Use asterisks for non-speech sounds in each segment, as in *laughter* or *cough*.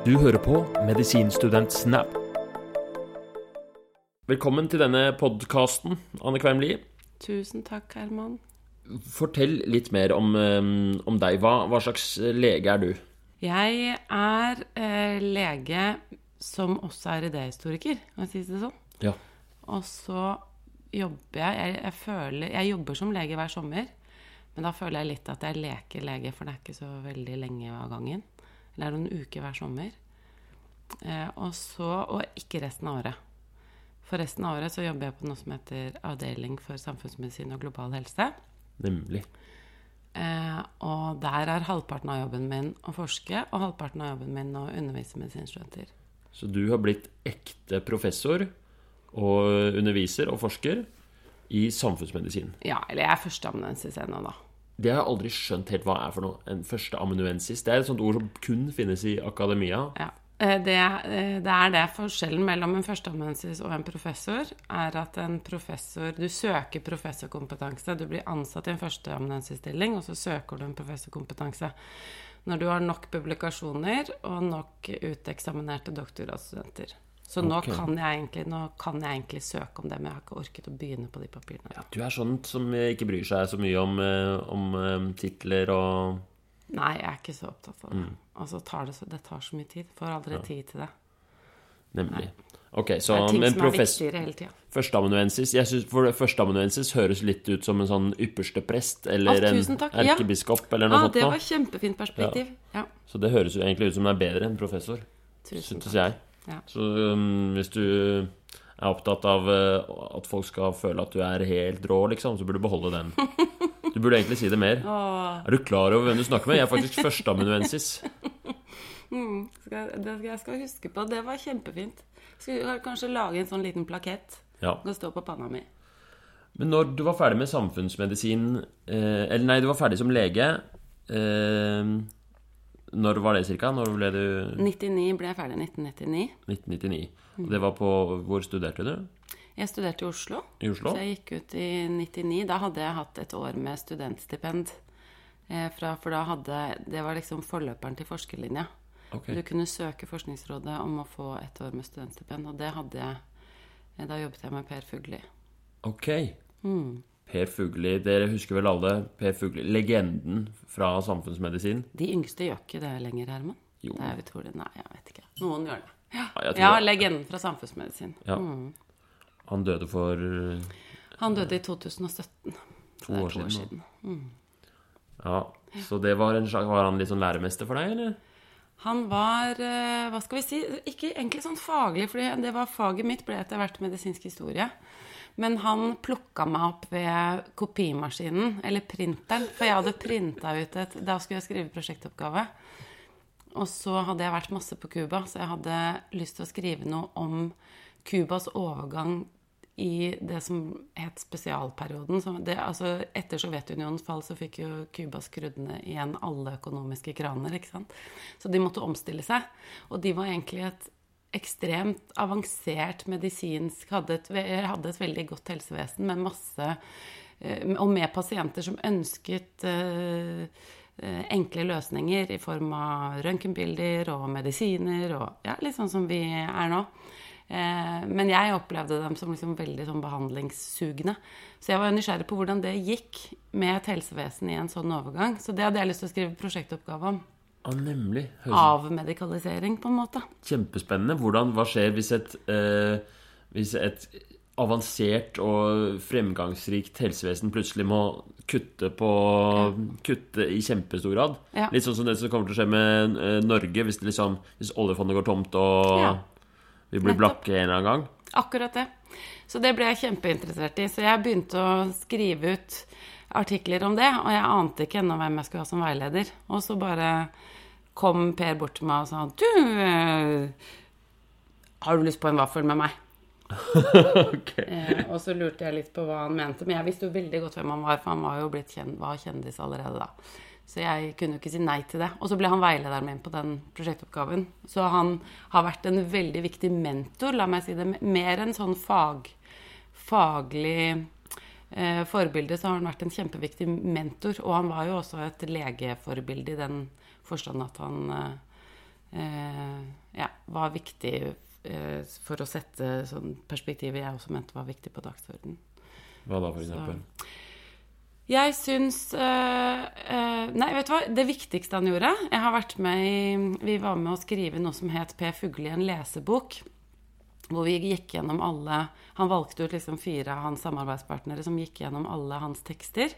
Du hører på Medisinstudent Snap. Velkommen til denne podkasten, Anne Kveimli. Tusen takk, Herman. Fortell litt mer om, eh, om deg. Hva, hva slags lege er du? Jeg er eh, lege som også er idéhistoriker, kan jeg si det sånn. Ja. Og så jobber jeg jeg, jeg føler Jeg jobber som lege hver sommer, men da føler jeg litt at jeg leker lege, for det er ikke så veldig lenge av gangen. Det er noen uker hver sommer. Eh, og så Og ikke resten av året. For resten av året så jobber jeg på noe som heter Avdeling for samfunnsmedisin og global helse. Nemlig. Eh, og der er halvparten av jobben min å forske, og halvparten av jobben min å undervise medisinstudenter. Så du har blitt ekte professor og underviser og forsker i samfunnsmedisin. Ja, eller jeg er førsteamanuensis ennå, da. Det har jeg aldri skjønt helt hva er for noe. En førsteamanuensis. Det er et sånt ord som kun finnes i akademia. Ja. Eh, Det, eh, det er det. Forskjellen mellom en førsteamanuensis og en professor er at en professor Du søker professorkompetanse. Du blir ansatt i en førsteamanuensisstilling, og så søker du en professorkompetanse. Når du har nok publikasjoner og nok uteksaminerte doktorgradsstudenter. Så nå, Ok. kan egentlig, nå kan jeg egentlig søke om det, men jeg har ikke orket å begynne på de papirene. Du er sånn som ikke bryr seg så mye om, eh, om eh, titler og Nei, jeg er ikke så opptatt av det. Og så tar det, så, det tar så mye tid. Får aldri tid til det. Nemlig. Ok, så Det er ting som er viktigere hele tida. Førsteamanuensis jeg synes, For førsteamanuensis høres litt ut som en sånn ypperste prest eller en erkebiskop ja. eller noe Ah, sånt. det var kjempefint perspektiv. Ja. Så det høres jo egentlig ut som det er bedre enn professor, takk. jeg. Ja. Så um, hvis du er opptatt av uh, at folk skal føle at du er helt rå, liksom, så burde du beholde den. Du burde egentlig si det mer. Åh, Er du klar over hvem du snakker med? Jeg er faktisk førsteamanuensis. skal, det skal jeg skal huske på. Det var kjempefint. Skal du kanskje lage en sånn liten plakett. Ja. Kan stå på panna mi. Men når du var ferdig med samfunnsmedisin eh, Eller nei, du var ferdig som lege eh, Når var det cirka? Når ble du 99 ble jeg ferdig 1999. 1999. Og det var på Hvor studerte du? Jeg studerte i Oslo. I Oslo? Så jeg gikk ut i 99. Da hadde jeg hatt et år med studentstipend. Eh, fra, for da hadde Det var liksom forløperen til forskerlinja. Ok. Du kunne søke Forskningsrådet om å få et år med studentstipend, og det hadde jeg. eh, Da jobbet jeg med Per Fugli. Ok. Per Fugli, dere husker vel alle Per Fugli, legenden fra samfunnsmedisin? De yngste gjør ikke det lenger, Herman. Jo. Det er utrolig. Nei, jeg vet ikke. Noen gjør det. Ja, Ja, legenden fra samfunnsmedisin. Ja. Han døde for Han døde i 2017. to år to år siden. Mm. Ja, Så det var en Var han litt sånn læremester for deg, eller? Han var, eh, hva skal vi si, ikke egentlig sånn faglig, for det var faget mitt, ble etter hvert medisinsk historie. Men han plukka meg opp ved kopimaskinen, eller printeren, for jeg hadde printa ut et Da skulle jeg skrive prosjektoppgave. Og så hadde jeg vært masse på Cuba, så jeg hadde lyst til å skrive noe om Cubas overgang i det som het spesialperioden. Det, altså, etter Sovjetunionens fall så fikk jo Cuba skrudd ned igjen alle økonomiske kraner. ikke sant? Så de måtte omstille seg. Og de var egentlig et ekstremt avansert medisinsk Hadde et, hadde et veldig godt helsevesen med masse eh, Og med pasienter som ønsket eh, eh, enkle løsninger i form av røntgenbilder og medisiner og ja, litt sånn som vi er nå. Men jeg opplevde dem som liksom veldig sånn behandlingssugne. Så jeg var nysgjerrig på hvordan det gikk med et helsevesen i en sånn overgang. Så det hadde jeg lyst til å skrive prosjektoppgave om. Ja, nemlig. Avmedikalisering, på en måte. kjempespennende. Hvordan, hva skjer hvis et, eh, hvis et avansert og fremgangsrikt helsevesen plutselig må kutte på Kutte i kjempestor grad? Ja. Litt sånn som det som kommer til å skje med eh, Norge hvis, det liksom, hvis oljefondet går tomt og Ja. vi blir Nettopp. blakke en eller annen gang. Akkurat det. Så det ble jeg kjempeinteressert i. Så jeg begynte å skrive ut artikler om det, og jeg ante ikke ennå hvem jeg skulle ha som veileder. Og så bare kom Per bort til meg og sa Du, eh, har du lyst på en vaffel med meg? *laughs* eh, og så lurte jeg litt på hva han mente, men jeg visste jo veldig godt hvem han var, for han var jo blitt kjend, var kjendis allerede da. Så jeg kunne jo ikke si nei til det. Og så ble han veilederen min på den prosjektoppgaven. Så han har vært en veldig viktig mentor, la meg si det. Mer enn sånn fag, faglig eh, forbilde, så har han vært en kjempeviktig mentor. Og han var jo også et legeforbilde i den forstand at han eh, eh, ja, var viktig eh, for å sette sånn perspektivet jeg også mente var viktig på dagsordenen. Hva da, for eksempel? Jeg syns eh, eh, Nei, vet du hva? Det viktigste han gjorde Jeg har vært med i Vi var med å skrive noe som het Per Fugle i en lesebok. Hvor vi gikk gjennom alle Han valgte ut liksom fire av hans samarbeidspartnere som gikk gjennom alle hans tekster.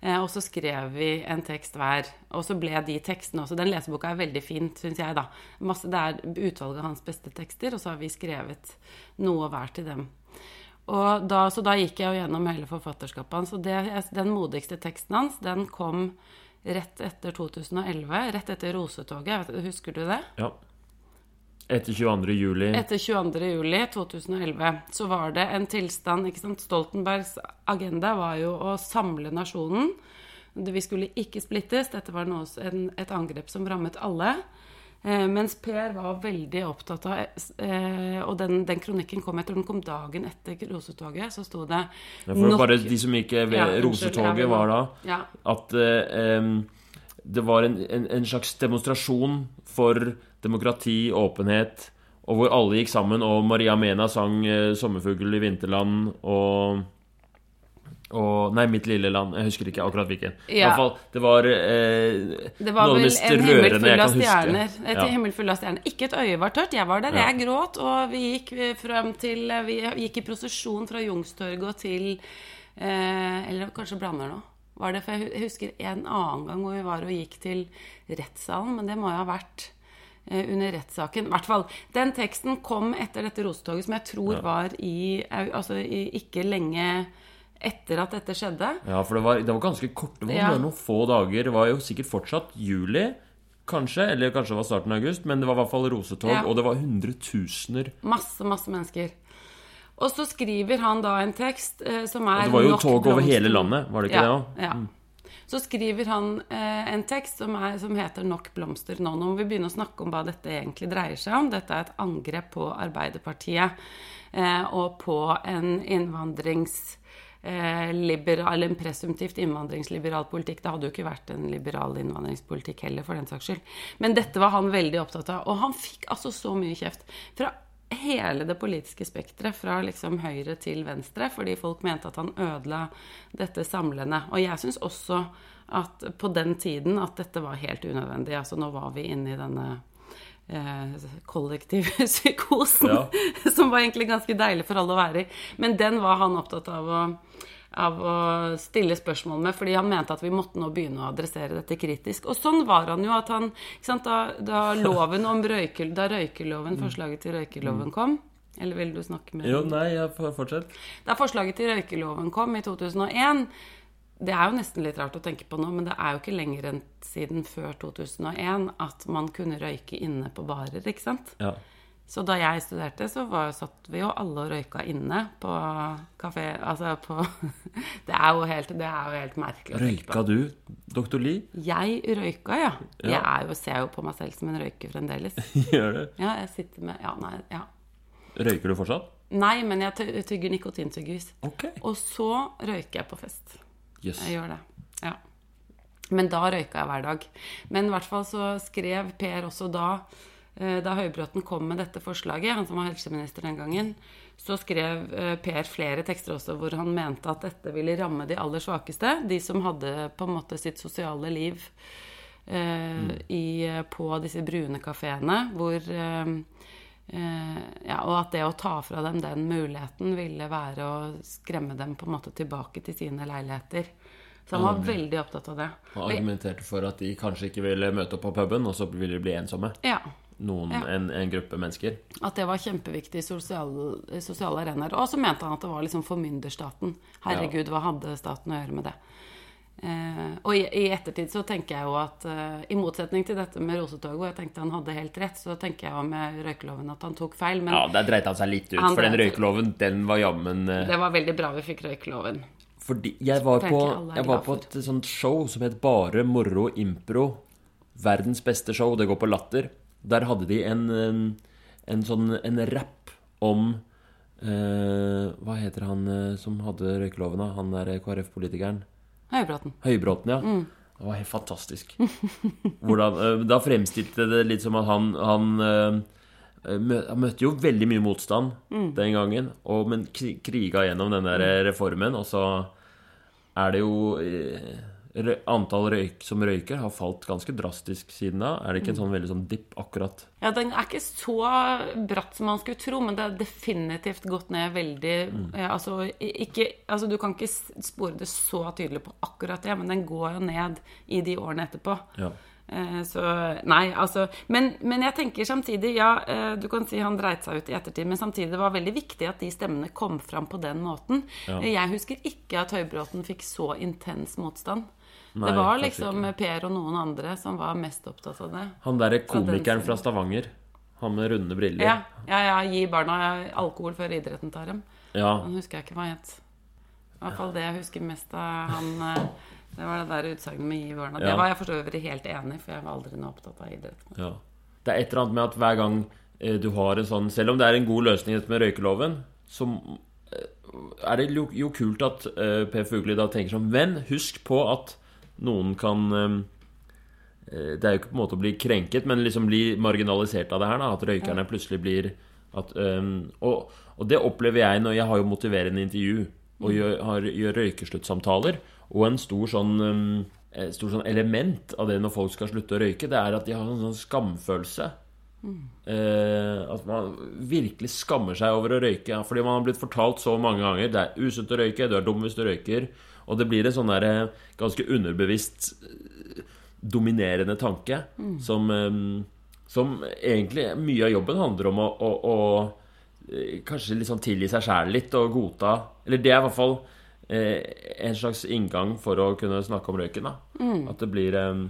Eh, og så skrev vi en tekst hver. Og så ble de tekstene også Den leseboka er veldig fint, syns jeg, da. Masse, det er utvalget av hans beste tekster, og så har vi skrevet noe hver til dem. Da, så da gikk jeg jo gjennom hele forfatterskapet hans. Og det, den modigste teksten hans, den kom rett etter 2011. Rett etter Rosetoget. Husker du det? Ja. Etter 22. juli. Etter 22. juli 2011 så var det en tilstand ikke sant? Stoltenbergs agenda var jo å samle nasjonen. Vi skulle ikke splittes. Dette var noe, en, et angrep som rammet alle. Eh, mens Per var veldig opptatt av eh, Og den, den, kronikken kom etter den kom dagen etter Rosetoget. Så sto det ja, for nok, Bare de som gikk ved ja, Rosetoget, var da ja. at eh, det var en, en, en, slags demonstrasjon for demokrati, åpenhet, og hvor alle gikk sammen, og Maria Mena sang eh, 'Sommerfugl i vinterland' og og Nei, Mitt lille land. Jeg husker ikke akkurat hvilken. Ja. Fall, det var, eh, det var noe av det mest rørende jeg kan huske. Et ja. himmel full av stjerner. Ikke et øye var tørt. Jeg var der, ja. jeg gråt. Og vi gikk frem til Vi gikk i prosesjon fra Youngstorget til eh, Eller kanskje blander nå. Var det, for Jeg husker en annen gang hvor vi var og gikk til rettssalen, men det må jo ha vært eh, under rettssaken. I hvert fall, Den teksten kom etter dette rosetoget, som jeg tror var i Altså i, ikke lenge etter at dette skjedde. Ja, for det var, det var ganske kort. Det var ja. noen få dager. Det var jo sikkert fortsatt juli, kanskje. Eller kanskje det var starten av august. Men det var i hvert fall rosetog, ja. og det var hundretusener. Masse, masse mennesker. Og så skriver han da en tekst eh, som er nok Det var jo tog over hele landet, var det ikke ja, det òg? Ja. Så skriver han eh, en tekst som, er, som, heter 'Nok blomster'. Nå, nå må vi begynne å snakke om hva dette egentlig dreier seg om. Dette er et angrep på Arbeiderpartiet eh, og på en innvandrings eh, liberal, en presumptivt innvandringsliberal politikk. Det hadde jo ikke vært en liberal innvandringspolitikk heller, for den saks skyld. Men dette var han veldig opptatt av. Og han fikk altså så mye kjeft fra hele det politiske spekteret, fra liksom høyre til venstre, fordi folk mente at han ødela dette samlende. Og jeg syns også at på den tiden at dette var helt unødvendig. Altså nå var vi inne i denne eh, kollektive ja. *laughs* som var egentlig ganske deilig for alle å være i. Men den var han opptatt av å av å stille spørsmål med, fordi han mente at vi måtte nå begynne å adressere dette kritisk. Og sånn var han jo at han sant, da, da, loven om røyke, da røykeloven, *laughs* mm. forslaget til røykeloven kom Eller vil du snakke med Jo, nei, fortsett. Da forslaget til røykeloven kom i 2001 det er jo nesten litt rart å tenke på nå, men det er jo ikke lenger enn siden før 2001 at man kunne røyke inne på barer, ikke sant? Ja. Så da jeg studerte, så var, satt vi jo alle og røyka inne på kafé Altså på *laughs* Det er jo helt, det er jo helt merkelig. Røyka du, doktor Lie? Jeg røyka, ja. ja. Jeg jo, ser jo på meg selv som en røyker fremdeles. *laughs* Gjør du? Ja, jeg sitter med Ja, nei, ja. Røyker du fortsatt? Nei, men jeg tygger nikotintyggis. Okay. Og så røyker jeg på fest. Yes. Jeg gjør det. Ja. Men da røyka jeg hver dag. Men i hvert fall så skrev Per også da da Høybråten kom med dette forslaget, han som var helseminister den gangen, så skrev eh, Per flere tekster også hvor han mente at dette ville ramme de aller svakeste. De som hadde på en måte sitt sosiale liv eh, mm. i, på disse brune kafeene. Hvor eh, eh, Ja, og at det å ta fra dem den muligheten ville være å skremme dem på en måte tilbake til sine leiligheter. Så han var mm. veldig opptatt av det. Og argumenterte for at de kanskje ikke ville møte opp på puben, og så ville de bli ensomme. Ja, noen, ja. en, en, gruppe mennesker. At det var kjempeviktig i sosiale, sosiale arenaer. Og så mente han at det var liksom formynderstaten. Herregud, ja. hva hadde staten å gjøre med det? Eh, og i, i, ettertid så tenker jeg jo at eh, i motsetning til dette med Rosetoget, hvor jeg tenkte han hadde helt rett, så tenker jeg jo med røykeloven at han tok feil. Men ja, der dreit han seg litt ut, for den røykeloven, den var jammen eh... Det var veldig bra vi fikk røykeloven. Fordi jeg var på, jeg var på et sånt show som het Bare moro impro. Verdens beste show. Det går på Latter. Der hadde de en, en sånn en rapp om eh, Hva heter han eh, som hadde røykeloven, da? Han der KrF-politikeren? Høybråten. Høybråten, ja. Mm. Det var helt fantastisk. *laughs* Hvordan, eh, da fremstilte det litt som at han, han eh, Han møtte jo veldig mye motstand den gangen, og, men kri- kriga gjennom den der reformen, og så er det jo Antall røyk som røyker har falt ganske drastisk siden da. Er det ikke en sånn veldig sånn dipp akkurat? Ja, den er ikke så bratt som man skulle tro, men det har definitivt gått ned veldig eh, altså, ikke, altså, du kan ikke spore det så tydelig på akkurat det, men den går jo ned i de årene etterpå. Ja. Eh, Så nei, altså men, men jeg tenker samtidig Ja, eh, du kan si han dreit seg ut i ettertid, men samtidig det var veldig viktig at de stemmene kom fram på den måten. Ja. Jeg husker ikke at Høybråten fikk så intens motstand. Nei, det var liksom Per og noen andre som var mest opptatt av det. Han derre komikeren fra Stavanger. Han med runde briller. Ja, ja, ja, gi barna alkohol før idretten tar dem. Ja, Han husker jeg ikke hva het. I hvert fall det jeg husker mest av han eh, Det var det der utsagnet med gi barna. Det var jeg for vidt helt enig for jeg var aldri noe opptatt av idrett. ja. Det er et eller annet med at hver gang eh, du har en sånn Selv om det er en god løsning med røykeloven, så eh, er det jo, jo kult at Per Fugli da tenker sånn Men husk på at noen kan eh, Det er jo ikke på en måte å bli krenket, men liksom bli marginalisert av det her. da At røykerne plutselig blir at, eh, og, og det opplever jeg når jeg har jo motiverende intervju og gjør, har, gjør røykesluttsamtaler. Og en stor sånn um, et stort sånn element av det når folk skal slutte å røyke, det er at de har en sånn skamfølelse. Eh, at man virkelig skammer seg over å røyke. Fordi man har blitt fortalt så mange ganger det er usunt å røyke, du er dum hvis du røyker. Og det blir en sånn der, eh, ganske underbevisst eh, dominerende tanke som, eh, som egentlig mye av jobben handler om å, å, å kanskje liksom tilgi seg sjæl litt og godta Eller det er i hvert fall en slags inngang for å kunne snakke om røyken. da At det blir um...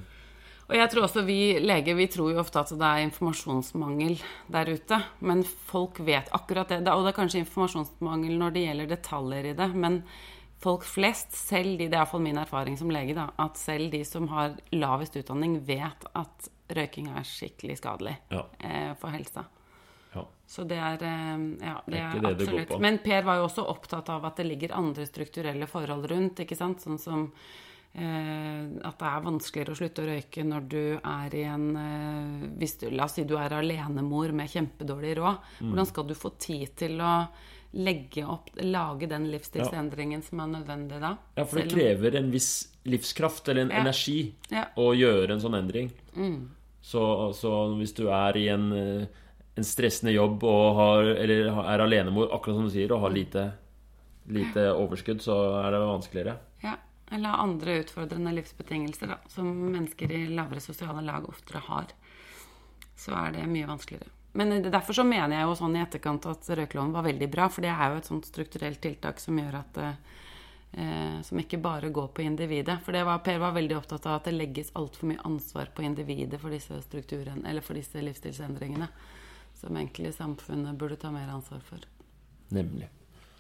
Og jeg tror også vi leger vi tror jo ofte at det er informasjonsmangel der ute. Men folk vet akkurat det. Og det er kanskje informasjonsmangel når det gjelder detaljer i det. Men folk flest, selv de, det er iallfall min erfaring som lege, da, at selv de som har lavest utdanning, vet at røyking er skikkelig skadelig Ja. eh, for helsa. ja. Så det er eh, Ja, det Det er ikke det det går absolutt. på. Men Per var jo også opptatt av at det ligger andre strukturelle forhold rundt, ikke sant. Sånn som eh, at det er vanskeligere å slutte å røyke når du er i en eh, hvis du, La oss si du er alenemor med kjempedårlig råd. Mm. Hvordan skal du få tid til å legge opp, lage den livsstilsendringen som er nødvendig da? Ja, for det Selv krever en viss livskraft eller en Ja. energi Ja. å gjøre en sånn endring. Så, så hvis du er i en, en stressende jobb har, eller er alenemor, akkurat som du sier, og har lite, lite overskudd, så er det vanskeligere. Ja, eller andre utfordrende livsbetingelser da, som mennesker i lavere sosiale lag oftere har. Så er det mye vanskeligere. Men derfor så mener jeg jo sånn i etterkant at røykeloven var veldig bra, for det er jo et sånt strukturelt tiltak som gjør at eh, Som ikke bare går på individet. For det var, Per var veldig opptatt av at det legges altfor mye ansvar på individet for disse strukturene, eller for disse livsstilsendringene. Som egentlig samfunnet burde ta mer ansvar for. Nemlig.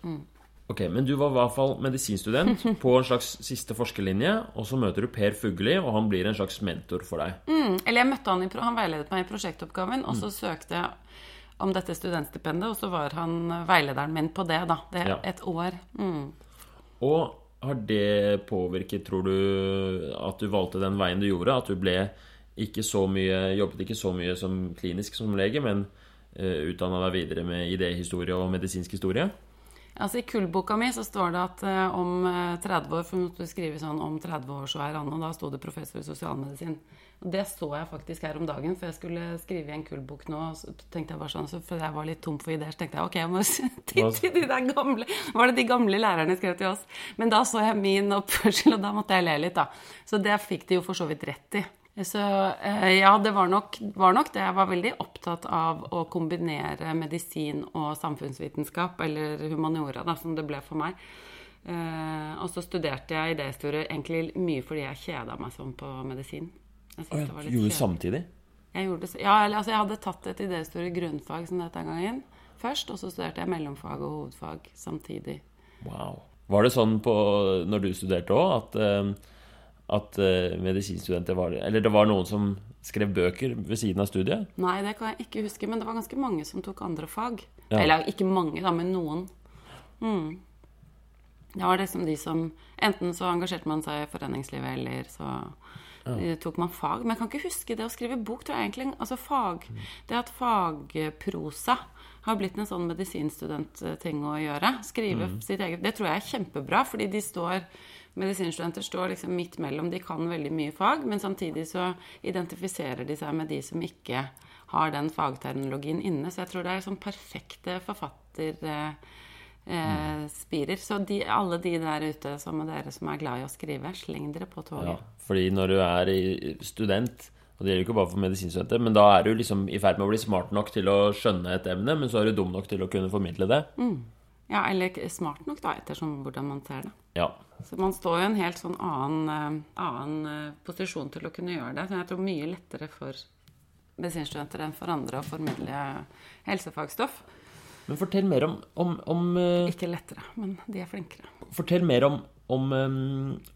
Mm. Ok, Men du var i hvert fall medisinstudent *laughs* på en slags siste forskerlinje, og så møter du Per Fugli, og han blir en slags mentor for deg. Eller jeg møtte han i, han veiledet meg i prosjektoppgaven, og så Mm. søkte jeg om dette studentstipendet, og så var han veilederen min på det, da. Det Ja. et år. Mm. Og har det påvirket, tror du, at du valgte den veien du gjorde? At du ble ikke så mye, jobbet ikke så mye som klinisk som lege, men uh, utdanna deg videre med idéhistorie og medisinsk historie? Altså I kullboka mi så står det at uh, om eh, 30 år For måtte skrive sånn om 30 år så er han, og da sto det professor i sosialmedisin. Og det så jeg faktisk her om dagen, for jeg skulle skrive i en kullbok nå. Så tenkte jeg bare sånn, så For jeg var litt tom for ideer, så tenkte jeg ok, jeg må *laughs* titte i de der gamle Var det de gamle lærerne skrev til oss? Men da så jeg min oppførsel, og da måtte jeg le litt, da. Så det fikk de jo for så vidt rett i. Så eh, ja, det var nok, var nok det. Jeg var veldig opptatt av å kombinere medisin og samfunnsvitenskap, eller humaniora, da, som det ble for meg. Eh, og så studerte jeg idéhistorie egentlig mye fordi jeg kjeda meg sånn på medisin. Jeg var litt Gjorde du samtidig? Jeg gjorde ja, altså, jeg hadde tatt et idéhistorie grunnfag som dette en gang gangen først, og så studerte jeg mellomfag og hovedfag samtidig. Wow. Var det sånn på, når du studerte òg, at, eh, at uh, medisinstudenter var Eller det var noen som skrev bøker ved siden av studiet? Nei, det kan jeg ikke huske, men det var ganske mange som tok andre fag. Ja. Eller ikke mange, da, men noen. Det var liksom de som Enten så engasjerte man seg i foreningslivet, eller så ja. tok man fag. Men jeg kan ikke huske det å skrive bok. tror jeg egentlig, altså fag, Det at fagprosa har blitt en sånn medisinstudentting å gjøre. Skrive sitt eget Det tror jeg er kjempebra, fordi de står Medisinstudenter står liksom midt mellom. De kan veldig mye fag, men samtidig så identifiserer de seg med de som ikke har den fagterminologien inne. Så jeg tror det er sånn perfekte forfatterspirer. Eh, spirer. så de, alle de der ute som er dere som er glad i å skrive, sleng dere på Ja, fordi når du er student, og det gjelder jo ikke bare for medisinstudenter, men da er du liksom i ferd med å bli smart nok til å skjønne et emne, men så er du dum nok til å kunne formidle det. Ja, eller smart nok, da, ettersom hvordan man ser det. Ja. Så man står jo i en helt sånn annen, eh, annen eh, posisjon til å kunne gjøre det. Så jeg tror mye lettere for medisinstudenter enn for andre å formidle helsefagstoff. Men fortell mer om, om, om eh, Ikke lettere, men de er flinkere. Fortell mer om, om,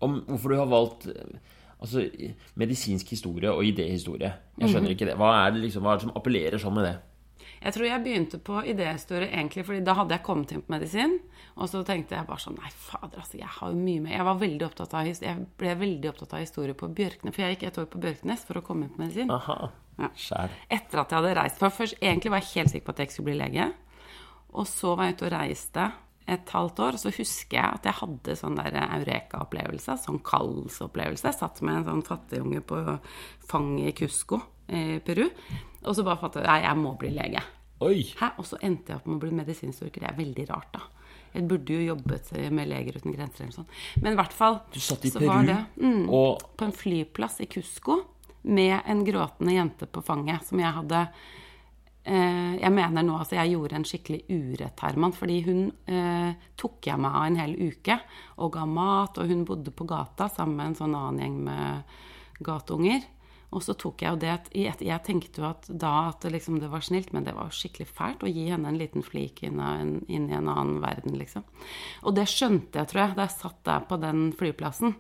om hvorfor du har valgt altså, medisinsk historie og idéhistorie. Jeg skjønner ikke det. Hva er det, liksom, hva er det som appellerer sånn med det? Jeg tror jeg begynte på idéhistorie egentlig fordi da hadde jeg kommet inn på medisin. Og så tenkte jeg bare sånn Nei, fader, altså, jeg har jo mye mer Jeg var veldig opptatt av Jeg ble veldig opptatt av historie på Bjørknes, for jeg gikk et år på Bjørknes for å komme inn på medisin. Aha. Ja. Etter at jeg hadde reist. For først egentlig var jeg helt sikker på at jeg ikke skulle bli lege. Og så var jeg ute og reiste et halvt år, og så husker jeg at jeg hadde sånn der eureka-opplevelse, sånn kallsopplevelse. Jeg satt med en sånn fattigunge på fanget i Cusco i Peru, og så bare fant jeg at jeg må bli lege. Oi! Hæ? Og så endte jeg opp med å bli medisinstorker Det er veldig rart, da. Jeg burde jo jobbet med Leger uten grenser eller sånn. Men i hvert fall Du satt i Peru, det, mm, og på en flyplass i Cusco med en gråtende jente på fanget som jeg hadde eh, Jeg mener nå altså jeg gjorde en skikkelig urett, Herman, fordi hun eh, tok jeg meg av en hel uke og ga mat, og hun bodde på gata sammen med en sånn annen gjeng med gateunger. Og så tok jeg jo det Jeg jeg tenkte jo at da at liksom det var snilt, men det var skikkelig fælt å gi henne en liten flik inn, en, inn i en annen verden, liksom. Og det skjønte jeg, tror jeg, da jeg satt der på den flyplassen.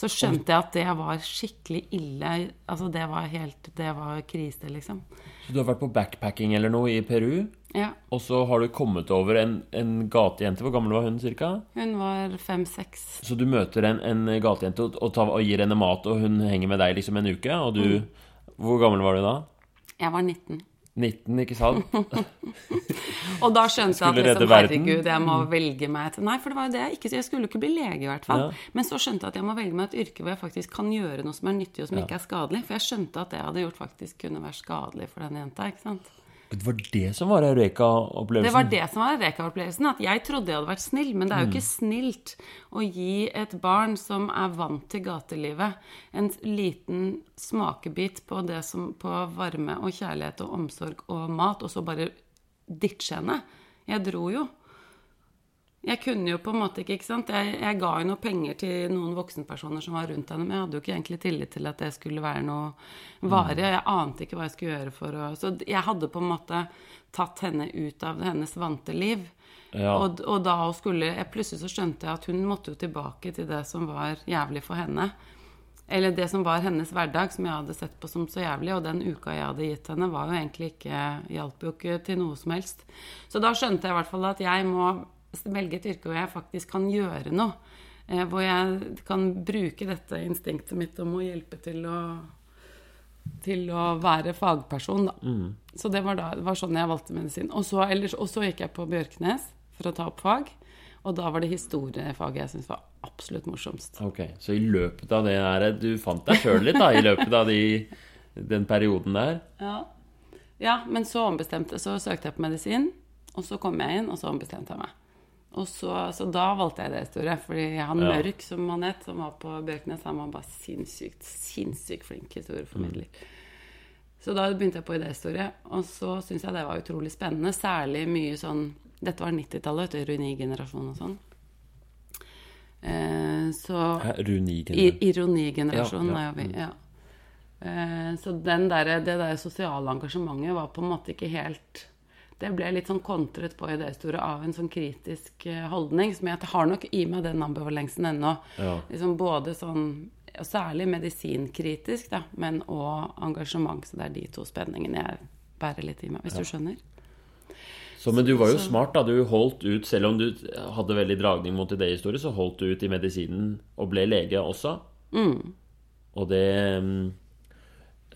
Så skjønte jeg at det var skikkelig ille. Altså, det var helt Det var krise, liksom. Så du har vært på backpacking eller noe i Peru, Ja. og så har du kommet over en, en gatejente. Hvor gammel var hun cirka? Hun var fem-seks. Så du møter en, en gatejente og, og, tar, og gir henne mat, og hun henger med deg liksom en uke, og du Hvor gammel var du da? Jeg var 19. 19, ikke sant? *laughs* Og da skjønte jeg at liksom, herregud, jeg må velge meg et Nei, for det var jo det jeg ikke Jeg skulle ikke bli lege, i hvert fall. Ja. Men så skjønte jeg at jeg må velge meg et yrke hvor jeg faktisk kan gjøre noe som er nyttig, og som ikke er skadelig. For jeg skjønte at det jeg hadde gjort, faktisk kunne være skadelig for den jenta. ikke sant? Det var det som var Eureka-opplevelsen? Det var det som var Eureka-opplevelsen. At jeg trodde jeg hadde vært snill, men det er jo ikke snilt å gi et barn som er vant til gatelivet, en liten smakebit på det som på varme og kjærlighet og omsorg og mat, og så bare ditche henne. Jeg dro jo. Jeg kunne jo på en måte ikke, ikke sant? Jeg, jeg ga jo noe penger til noen voksenpersoner som var rundt henne, men jeg hadde jo ikke egentlig tillit til at det skulle være noe varig. Jeg ante ikke hva jeg skulle gjøre for å Så jeg hadde på en måte tatt henne ut av hennes vante liv. Ja. Og, og da hun skulle jeg Plutselig så skjønte jeg at hun måtte jo tilbake til det som var jævlig for henne. Eller det som var hennes hverdag, som jeg hadde sett på som så jævlig. Og den uka jeg hadde gitt henne, var jo egentlig ikke hjalp jo ikke til noe som helst. Så da skjønte jeg i hvert fall at jeg må velge et yrke hvor jeg faktisk kan gjøre noe. Eh, hvor jeg kan bruke dette instinktet mitt om å hjelpe til å til å være fagperson, da. Så det var, da, det var sånn jeg valgte medisin. Og så, ellers, og så gikk jeg på Bjørknes for å ta opp fag. Og da var det historiefaget jeg syntes var absolutt morsomst. Ok, Så i løpet av det der Du fant deg sjøl litt, da, i løpet av de, den perioden der? Ja. ja, men så ombestemte Så søkte jeg på medisin, og så kom jeg inn, og så ombestemte jeg meg. Og så, så da valgte jeg det historie, fordi han Ja. Mørk, som han het, som var på Bjørknes, han var bare sinnssykt, sinnssykt flink historieformidler. Så da begynte jeg på idéhistorie, og så syntes jeg det var utrolig spennende. Særlig mye sånn Dette var 90-tallet, ironigenerasjon og sånn. Eh, så ironigenerasjonen Ja, ja, vi. Ja. Eh, så den der, det der sosiale engasjementet var på en måte ikke helt Det ble litt sånn kontret på i det store av en sånn kritisk eh, holdning, som jeg har nok i meg den ambivalensen ennå. Ja. Liksom både sånn og Særlig medisinkritisk, da, men òg engasjement. Så det er de to spenningene jeg bærer litt i meg, hvis du skjønner. Så, men du var jo smart, da. Du holdt ut, selv om du hadde veldig dragning mot idéhistorie, så holdt du ut i medisinen og ble lege også. Mm. Og det mm,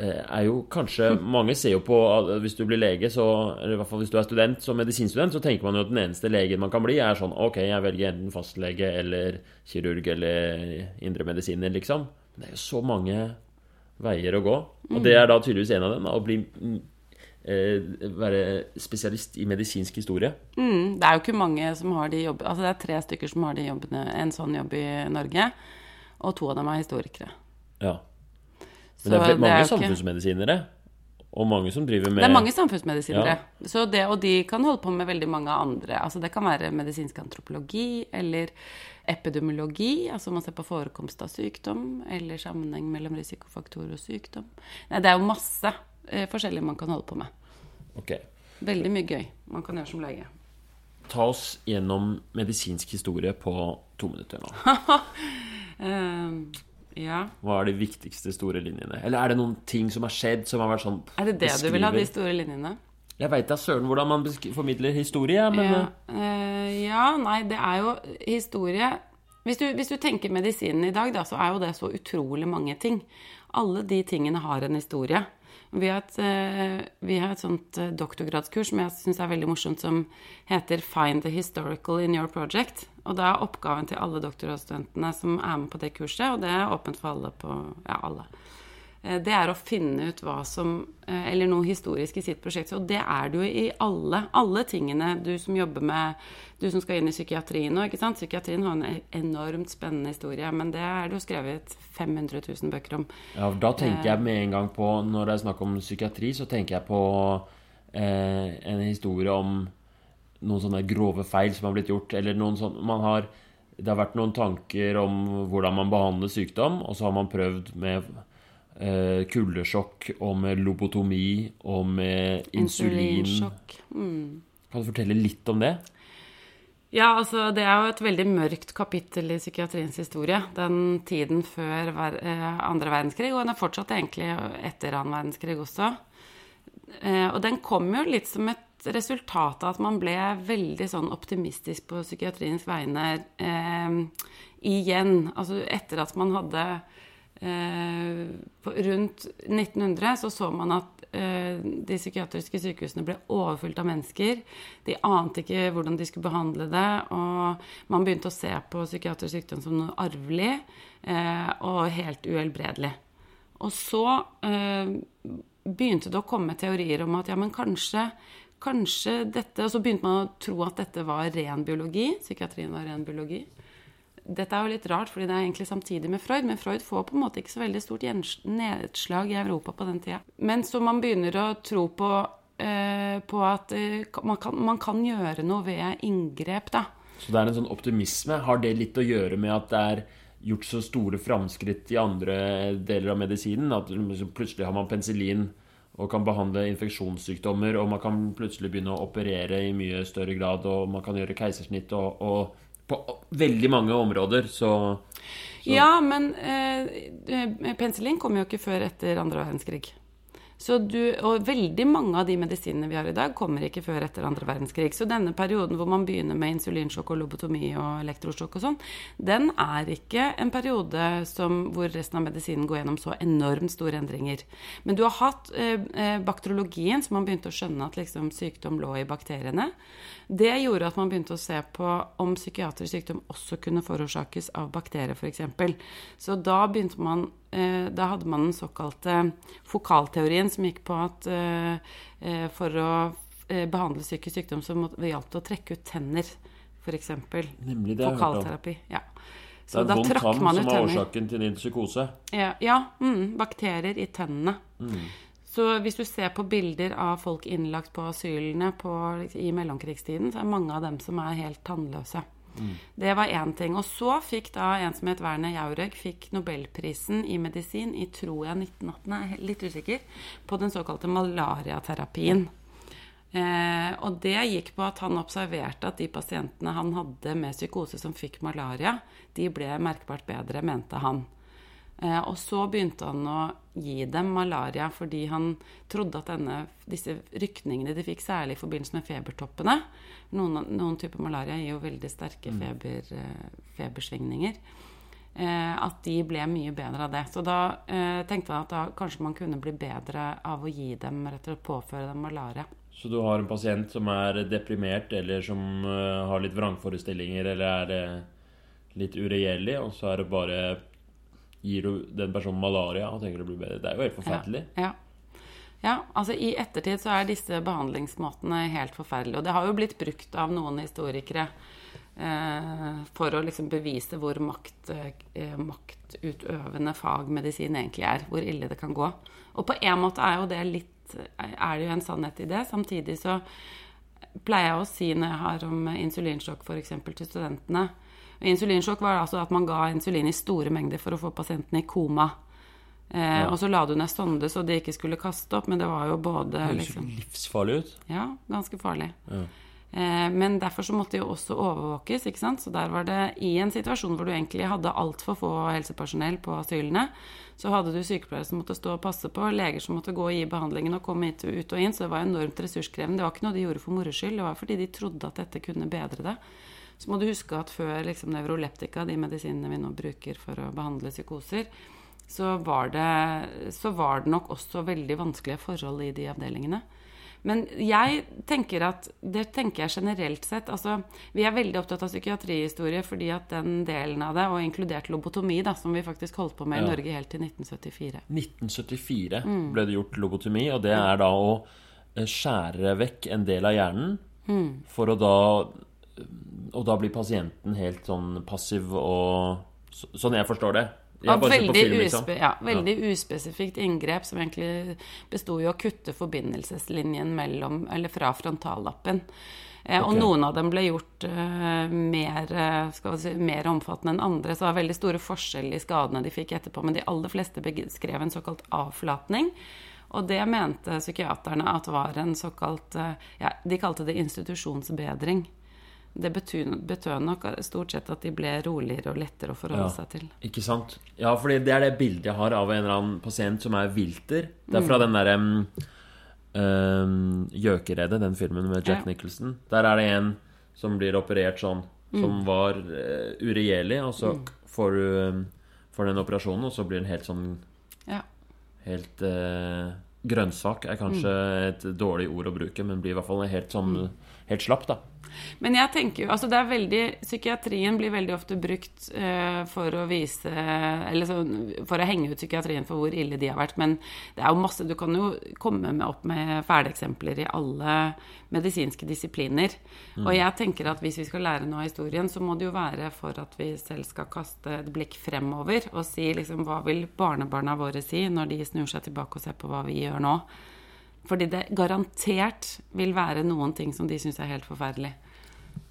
er jo kanskje *laughs* Mange ser jo på at hvis du blir lege, så Eller i hvert fall hvis du er student, som medisinstudent, så tenker man jo at den eneste legen man kan bli, er sånn Ok, jeg velger enten fastlege eller kirurg eller indremedisiner, liksom. Men det er jo så mange veier å gå. Og det er da tydeligvis en av dem. Å bli eh, være spesialist i medisinsk historie. Mm, det er jo ikke mange som har de jobbene Altså det er tre stykker som har de jobbene, en sånn jobb i Norge, og to av dem er historikere. Ja. Så Men det er mange det er samfunnsmedisinere. Og mange som driver med Det er mange samfunnsmedisinere. Ja. Så det, og de kan holde på med veldig mange andre. Altså det kan være medisinsk antropologi eller epidemiologi, altså man ser på forekomst av sykdom, eller sammenheng mellom risikofaktorer og sykdom. Nei, det er jo masse eh, forskjellig man kan holde på med. Okay. Veldig mye gøy man kan gjøre som lege. Ta oss gjennom medisinsk historie på to minutter nå. *laughs* Eh, ja. Hva er de viktigste store linjene? Eller er det noen ting som har skjedd, som har vært sånn Er det det du vil ha, de store linjene? Jeg veit da søren hvordan man formidler historie, men Ja, Uh, ja, nei, det er jo historie hvis du, hvis du tenker medisinen i dag, da, så er jo det så utrolig mange ting. Alle de tingene har en historie. Vi har et, eh, vi har et sånt doktorgradskurs som jeg syns er veldig morsomt, som heter 'Find the historical in your project'. Og da er oppgaven til alle doktorgradsstudentene som er med på det kurset, og det er åpent for alle på Ja, alle. Eh, Det er å finne ut hva som eh, Eller noe historisk i sitt prosjekt. Og det er det jo i alle, alle tingene. Du som jobber med Du som skal inn i psykiatrien nå, ikke sant. Psykiatrien har en enormt spennende historie, men det er det jo skrevet 500 000 bøker om. ja, da tenker jeg med en gang på Når det er snakk om psykiatri, så tenker jeg på eh, en historie om noen sånne grove feil som har blitt gjort, eller noen sånne Man har Det har vært noen tanker om hvordan man behandler sykdom, og så har man prøvd med eh, kuldesjokk og med lobotomi og med insulin. Insulinsjokk. Mm. Kan du fortelle litt om det? Ja, altså det er jo et veldig mørkt kapittel i psykiatriens historie. Den tiden før eh, andre verdenskrig, og den er fortsatt egentlig etter annen verdenskrig også. Eh, og den kom jo litt som et resultat av at man ble veldig sånn optimistisk på psykiatriens vegne eh, igjen. Altså etter at man hadde eh, på, Rundt 1900 så så man at eh, de psykiatriske sykehusene ble overfylt av mennesker. De ante ikke hvordan de skulle behandle det, og man begynte å se på psykiatrisk sykdom som noe arvelig eh, og helt uhelbredelig. Og så eh, begynte det å komme teorier om at ja, men kanskje, kanskje dette Og så begynte man å tro at dette var ren biologi. Psykiatrien var ren biologi. Dette er jo litt rart, fordi det er egentlig samtidig med Freud, men Freud får på en måte ikke så veldig stort nedslag i Europa på den tida. Men så man begynner å tro på, eh, på at eh, man, kan, man kan gjøre noe ved inngrep, da. Så det er en sånn optimisme. Har det litt å gjøre med at det er gjort så store framskritt i andre deler av medisinen? At liksom plutselig har man penicillin og kan behandle infeksjonssykdommer, og man kan plutselig begynne å operere i mye større grad, og man kan gjøre keisersnitt og, og på veldig mange områder, så, så Ja, men eh, eh, penicillin kom jo ikke før etter andre verdenskrig. Så du, og veldig mange av de medisinene vi har i dag, kommer ikke før etter andre verdenskrig. Så denne perioden hvor man begynner med insulinsjokk og lobotomi og elektrosjokk og sånn, den er ikke en periode som, hvor resten av medisinen går gjennom så enormt store endringer. Men du har hatt eh, eh, bakteriologien, så man begynte å skjønne at liksom, sykdom lå i bakteriene. Det gjorde at man begynte å se på om psykiatrisk sykdom også kunne forårsakes av bakterier, f.eks. Så da begynte man eh, Da hadde man den såkalte fokalteorien, som gikk på at eh, eh, for å eh, behandle psykisk sykdom, så det hjalp det å trekke ut tenner, f.eks. Nemlig det. Fokalterapi. Ja. Det Så er da trakk tann som er årsaken til din psykose. Ja, ja mm, bakterier i tennene. Så hvis du ser på bilder av folk innlagt på asylene på, i mellomkrigstiden, så er mange av dem som er helt tannløse. Det var én ting. Og så fikk da en som het Werner Jaureg, fikk Nobelprisen i medisin i tror jeg 1918, jeg er litt usikker, på den såkalte malariaterapien. Eh, og det gikk på at han observerte at de pasientene han hadde med psykose som fikk malaria, de ble merkbart bedre, mente han. Eh, og så begynte han å gi dem malaria fordi han trodde at denne, disse rykningene de fikk, særlig i forbindelse med febertoppene Noen, noen typer malaria gir jo veldig sterke feber, eh, febersvingninger. Eh, at de ble mye bedre av det. Så da tenkte han at da kanskje man kunne bli bedre av å gi dem rett og slett påføre dem malaria. Så du har en pasient som er deprimert, eller som har litt vrangforestillinger, eller er litt uregjerlig, og så er det bare Gir du den personen malaria og tenker det blir bedre? Det er jo helt forferdelig. Ja. ja, altså I ettertid så er disse behandlingsmåtene helt forferdelige. Og det har jo blitt brukt av noen historikere eh, for å liksom bevise hvor makt, eh, maktutøvende fagmedisin egentlig er. Hvor ille det kan gå. Og på en måte er jo det litt Er det jo en sannhet i det. Samtidig så pleier jeg å si når jeg har om insulinsjokk f.eks. til studentene Insulinsjokk var altså at man ga insulin i store mengder for å få pasienten i koma. Eh, Ja. Og så la du ned sonde så de ikke skulle kaste opp, men det var jo både Det høres liksom, livsfarlig ut. Ja, ganske farlig. Ja. Eh, men derfor så måtte de jo også overvåkes, ikke sant. Så der var det i en situasjon hvor du egentlig hadde altfor få helsepersonell på asylene, så hadde du sykepleiere som måtte stå og passe på, leger som måtte gå og gi behandlingen og komme hit, ut og inn, så det var enormt ressurskrevende. Det var ikke noe de gjorde for moro skyld, det var fordi de trodde at dette kunne bedre det. Så må du huske at før liksom, nevroleptika, de medisinene vi nå bruker for å behandle psykoser, så var, det, så var det nok også veldig vanskelige forhold i de avdelingene. Men jeg tenker at det tenker jeg generelt sett. altså Vi er veldig opptatt av psykiatrihistorie fordi at den delen av det, og inkludert lobotomi, da, som vi faktisk holdt på med i Norge helt til 1974. 1974 Mm. ble det gjort lobotomi, og det er da å eh, skjære vekk en del av hjernen Mm. for å da Og da blir pasienten helt sånn passiv og så- Sånn jeg forstår det. Jeg veldig, film, liksom. uspe, ja, veldig uspesifikt inngrep som egentlig besto i å kutte forbindelseslinjen mellom, eller fra frontallappen. Eh, Og noen av dem ble gjort uh, mer, eh, si, mer omfattende enn andre, så det var veldig store forskjeller i skadene de fikk etterpå. Men de aller fleste beskrev en såkalt avflatning. Og det mente psykiaterne at var en såkalt uh, ja, De kalte det institusjonsbedring. Det betød, betød nok stort sett at de ble roligere og lettere å forholde Ja. seg til. Ikke sant? Ja, fordi det er det bildet jeg har av en eller annen pasient som er vilter. Det er Mm. fra den derre um, Gjøkeredet, den filmen med Jack Ja. Nicholson. Der er det en som blir operert sånn, Mm. som var uh, uregjerlig, og så får du um, får den operasjonen, og så blir den helt sånn Ja. Helt uh, Grønnsak er kanskje et dårlig ord å bruke, men blir i hvert fall helt sånn Helt slapp, da. Men jeg tenker jo, altså det er veldig, Psykiatrien blir veldig ofte brukt uh, for å vise Eller så, for å henge ut psykiatrien for hvor ille de har vært. Men det er jo masse Du kan jo komme med opp med fæle eksempler i alle medisinske disipliner. Og jeg tenker at hvis vi skal lære noe av historien, så må det jo være for at vi selv skal kaste et blikk fremover og si liksom hva vil barnebarna våre si når de snur seg tilbake og ser på hva vi gjør nå. Fordi det garantert vil være noen ting som de syns er helt forferdelig.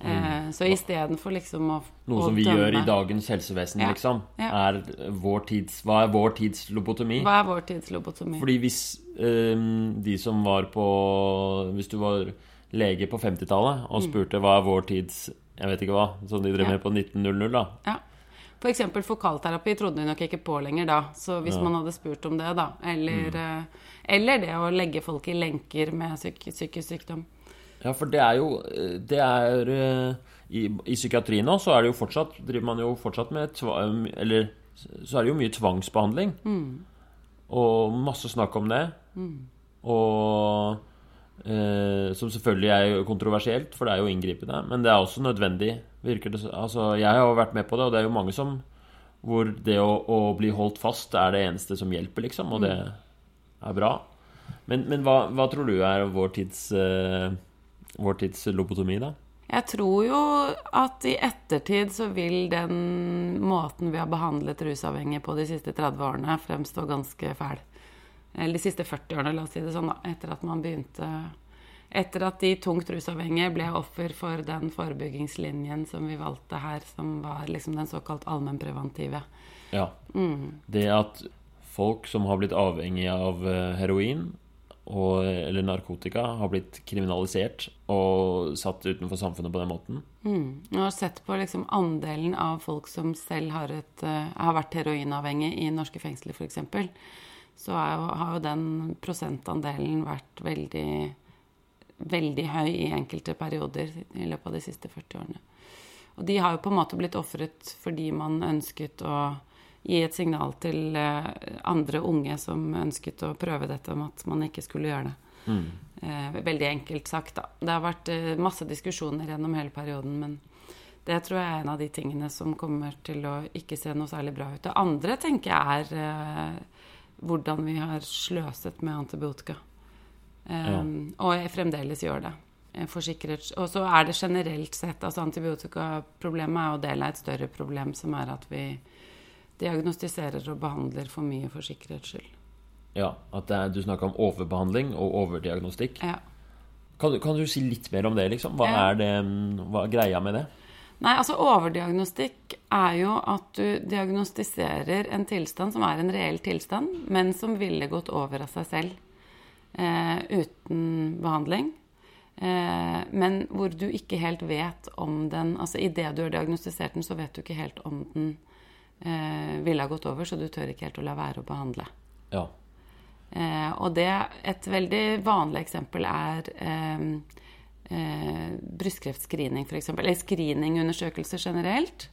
Mm. så istedenfor liksom å Noe som vi dømme- gjør i dagens helsevesen, Ja, liksom. ja. Er vår tids, hva er vår tids lobotomi? Hva er vår tids lobotomi? Fordi hvis um, de som var på Hvis du var lege på 50-tallet og spurte hva er vår tids Jeg vet ikke hva, som de drev Mm. Ja. med på 1900, da. Ja. For eksempel fokalterapi trodde de nok ikke på lenger da. Så hvis man hadde spurt om det, da. Eller, Mm. Eller det å legge folk i lenker med psyk psykisk sykdom. Ja, for det er jo Det er eh, I, i psykiatrien nå så er det jo fortsatt driver man jo fortsatt med Eller så er det jo mye tvangsbehandling. Og masse snakk om det. Og eh, Som selvfølgelig er kontroversielt, for det er jo inngripende. Men det er også nødvendig, virker det Altså, jeg har jo vært med på det, og det er jo mange som Hvor det å, å bli holdt fast er det eneste som hjelper, liksom. Og det er bra. Men, men hva, hva tror du er vår tids uh, Vår tids lobotomi, da? Jeg tror jo at i ettertid så vil den måten vi har behandlet rusavhengige på de siste 30 årene, fremstå ganske fæl. Eller de siste 40 årene, la oss si det sånn, da. Etter at man begynte Etter at de tungt rusavhengige ble offer for den forebyggingslinjen som vi valgte her, som var liksom den såkalt allmennpreventive. Ja. Det at folk som har blitt avhengige av eh, heroin, og, eller narkotika har blitt kriminalisert og satt utenfor samfunnet på den måten. Mm. Jeg har sett på liksom andelen av folk som selv har, et, uh, har vært heroinavhengig i norske fengsler, f.eks. Så jo, har jo den prosentandelen vært veldig, veldig høy i enkelte perioder i løpet av de siste 40 årene. Og de har jo på en måte blitt ofret fordi man ønsket å gi et signal til eh, andre unge som ønsket å prøve dette, om at man ikke skulle gjøre det. Mm. Eh, veldig enkelt sagt, da. Det har vært eh, masse diskusjoner gjennom hele perioden, men det tror jeg er en av de tingene som kommer til å ikke se noe særlig bra ut. Det andre tenker jeg er hvordan vi har sløset med antibiotika. Um, ja. Og jeg fremdeles gjør det. Forsikret. Og så er det generelt sett altså Antibiotikaproblemet er jo del av et større problem, som er at vi diagnostiserer og behandler for mye for sikkerhets skyld. Ja, at er, du snakker om overbehandling og overdiagnostikk. Ja. Kan, kan, du si litt mer om det, liksom? Hva ja. er det, hva er greia med det? Nei, altså Overdiagnostikk er jo at du diagnostiserer en tilstand som er en reell tilstand, men som ville gått over av seg selv eh, uten behandling. Eh, men hvor du ikke helt vet om den Altså idet du har diagnostisert den, så vet du ikke helt om den eh, ville ha gått over, så du tør ikke helt å la være å behandle. Ja. Eh, og det Et veldig vanlig eksempel er eh, eh, brystkreftscreening, f.eks. Eller screeningundersøkelser generelt.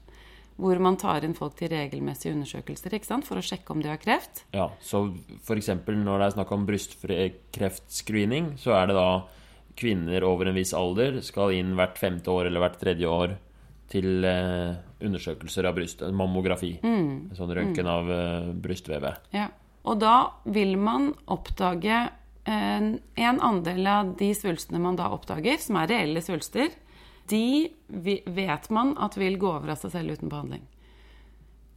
Hvor man tar inn folk til regelmessige undersøkelser for å sjekke om de har kreft. Ja, Så f.eks. når det er snakk om brystkreftscreening, så er det da kvinner over en viss alder skal inn hvert femte år eller hvert tredje år til eh, undersøkelser av bryst, mammografi. Mm. Sånn røntgen mm. av eh, brystvevet. Ja. Og da vil man oppdage en, eh, en andel av de svulstene man da oppdager, som er reelle svulster, de vet man at vil gå over av seg selv uten behandling.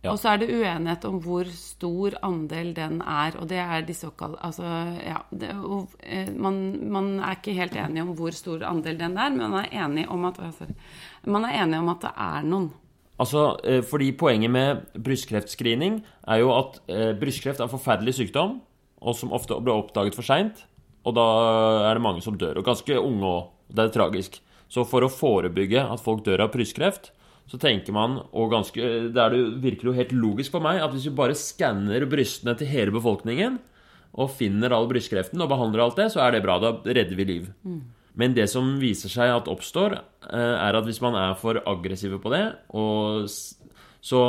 Ja. Og så er det uenighet om hvor stor andel den er. Og det er de såkalte Altså, ja det, og, eh, man, man, er ikke helt enig om hvor stor andel den er, men man er enig om at, altså, man er enig om at det er noen. Altså, eh, fordi Poenget med brystkreftscreening er jo at eh, brystkreft er en forferdelig sykdom, og som ofte blir oppdaget for seint. Og da er det mange som dør, og ganske unge òg. Det er tragisk. Så for å forebygge at folk dør av brystkreft, så tenker man, og ganske, det er det virker jo helt logisk for meg, at hvis vi bare skanner brystene til hele befolkningen, og finner all brystkreften og behandler alt det, så er det bra. Da redder vi liv. Mm. Men det som viser seg at oppstår, eh, er at hvis man er for aggressive på det, så,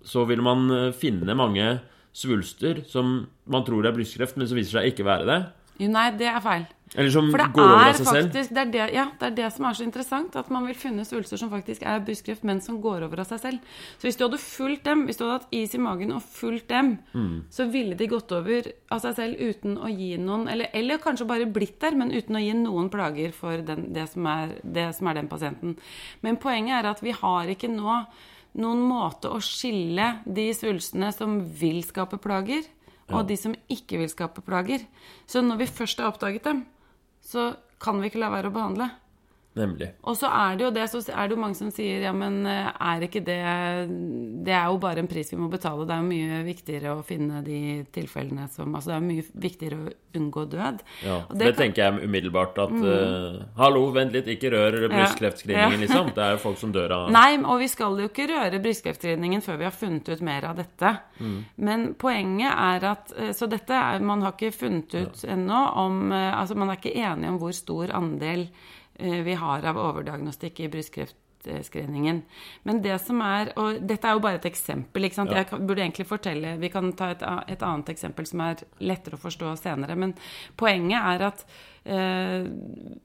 så vil man eh, finne mange svulster som man tror er brystkreft, men som viser seg ikke være det. Nei, det er feil. Eller som går over av seg faktisk, selv? Det er det, ja, det er det som er så interessant. At man vil finne svulster som faktisk er brystkreft, men som går over av seg selv. Så hvis du hadde fulgt dem, hvis du hadde hatt is i magen og fulgt dem, mm. så ville de gått over av seg selv uten å gi noen eller, eller, kanskje bare blitt der, men uten å gi noen plager for den, det, som er, det som er den pasienten. Men poenget er at vi har ikke nå noen måte å skille de svulstene som vil skape plager, og de som ikke vil skape plager. Så når vi først har oppdaget dem, så kan vi ikke la være å behandle. Nemlig. Og så er det jo det, så er det jo mange som sier ja, men eh, er ikke det Det er jo bare en pris vi må betale. Det er jo mye viktigere å finne de tilfellene som Altså det er mye viktigere å unngå død. Ja, det, det kan, tenker jeg umiddelbart at mm. uh, Hallo, vent litt, ikke rør brystkreftscreeningen, ja. liksom. Det er jo folk som dør av Nei, og vi skal jo ikke røre brystkreftscreeningen før vi har funnet ut mer av dette. Mm. Men poenget er at eh, Så dette er, Man har ikke funnet ut ja. ennå om Altså man er ikke enig om hvor stor andel vi har av overdiagnostikk i brystkreftscreeningen. Men det som er Og dette er jo bare et eksempel. ikke sant? Ja. Jeg burde egentlig fortelle Vi kan ta et, et, annet eksempel som er lettere å forstå senere. Men poenget er at eh,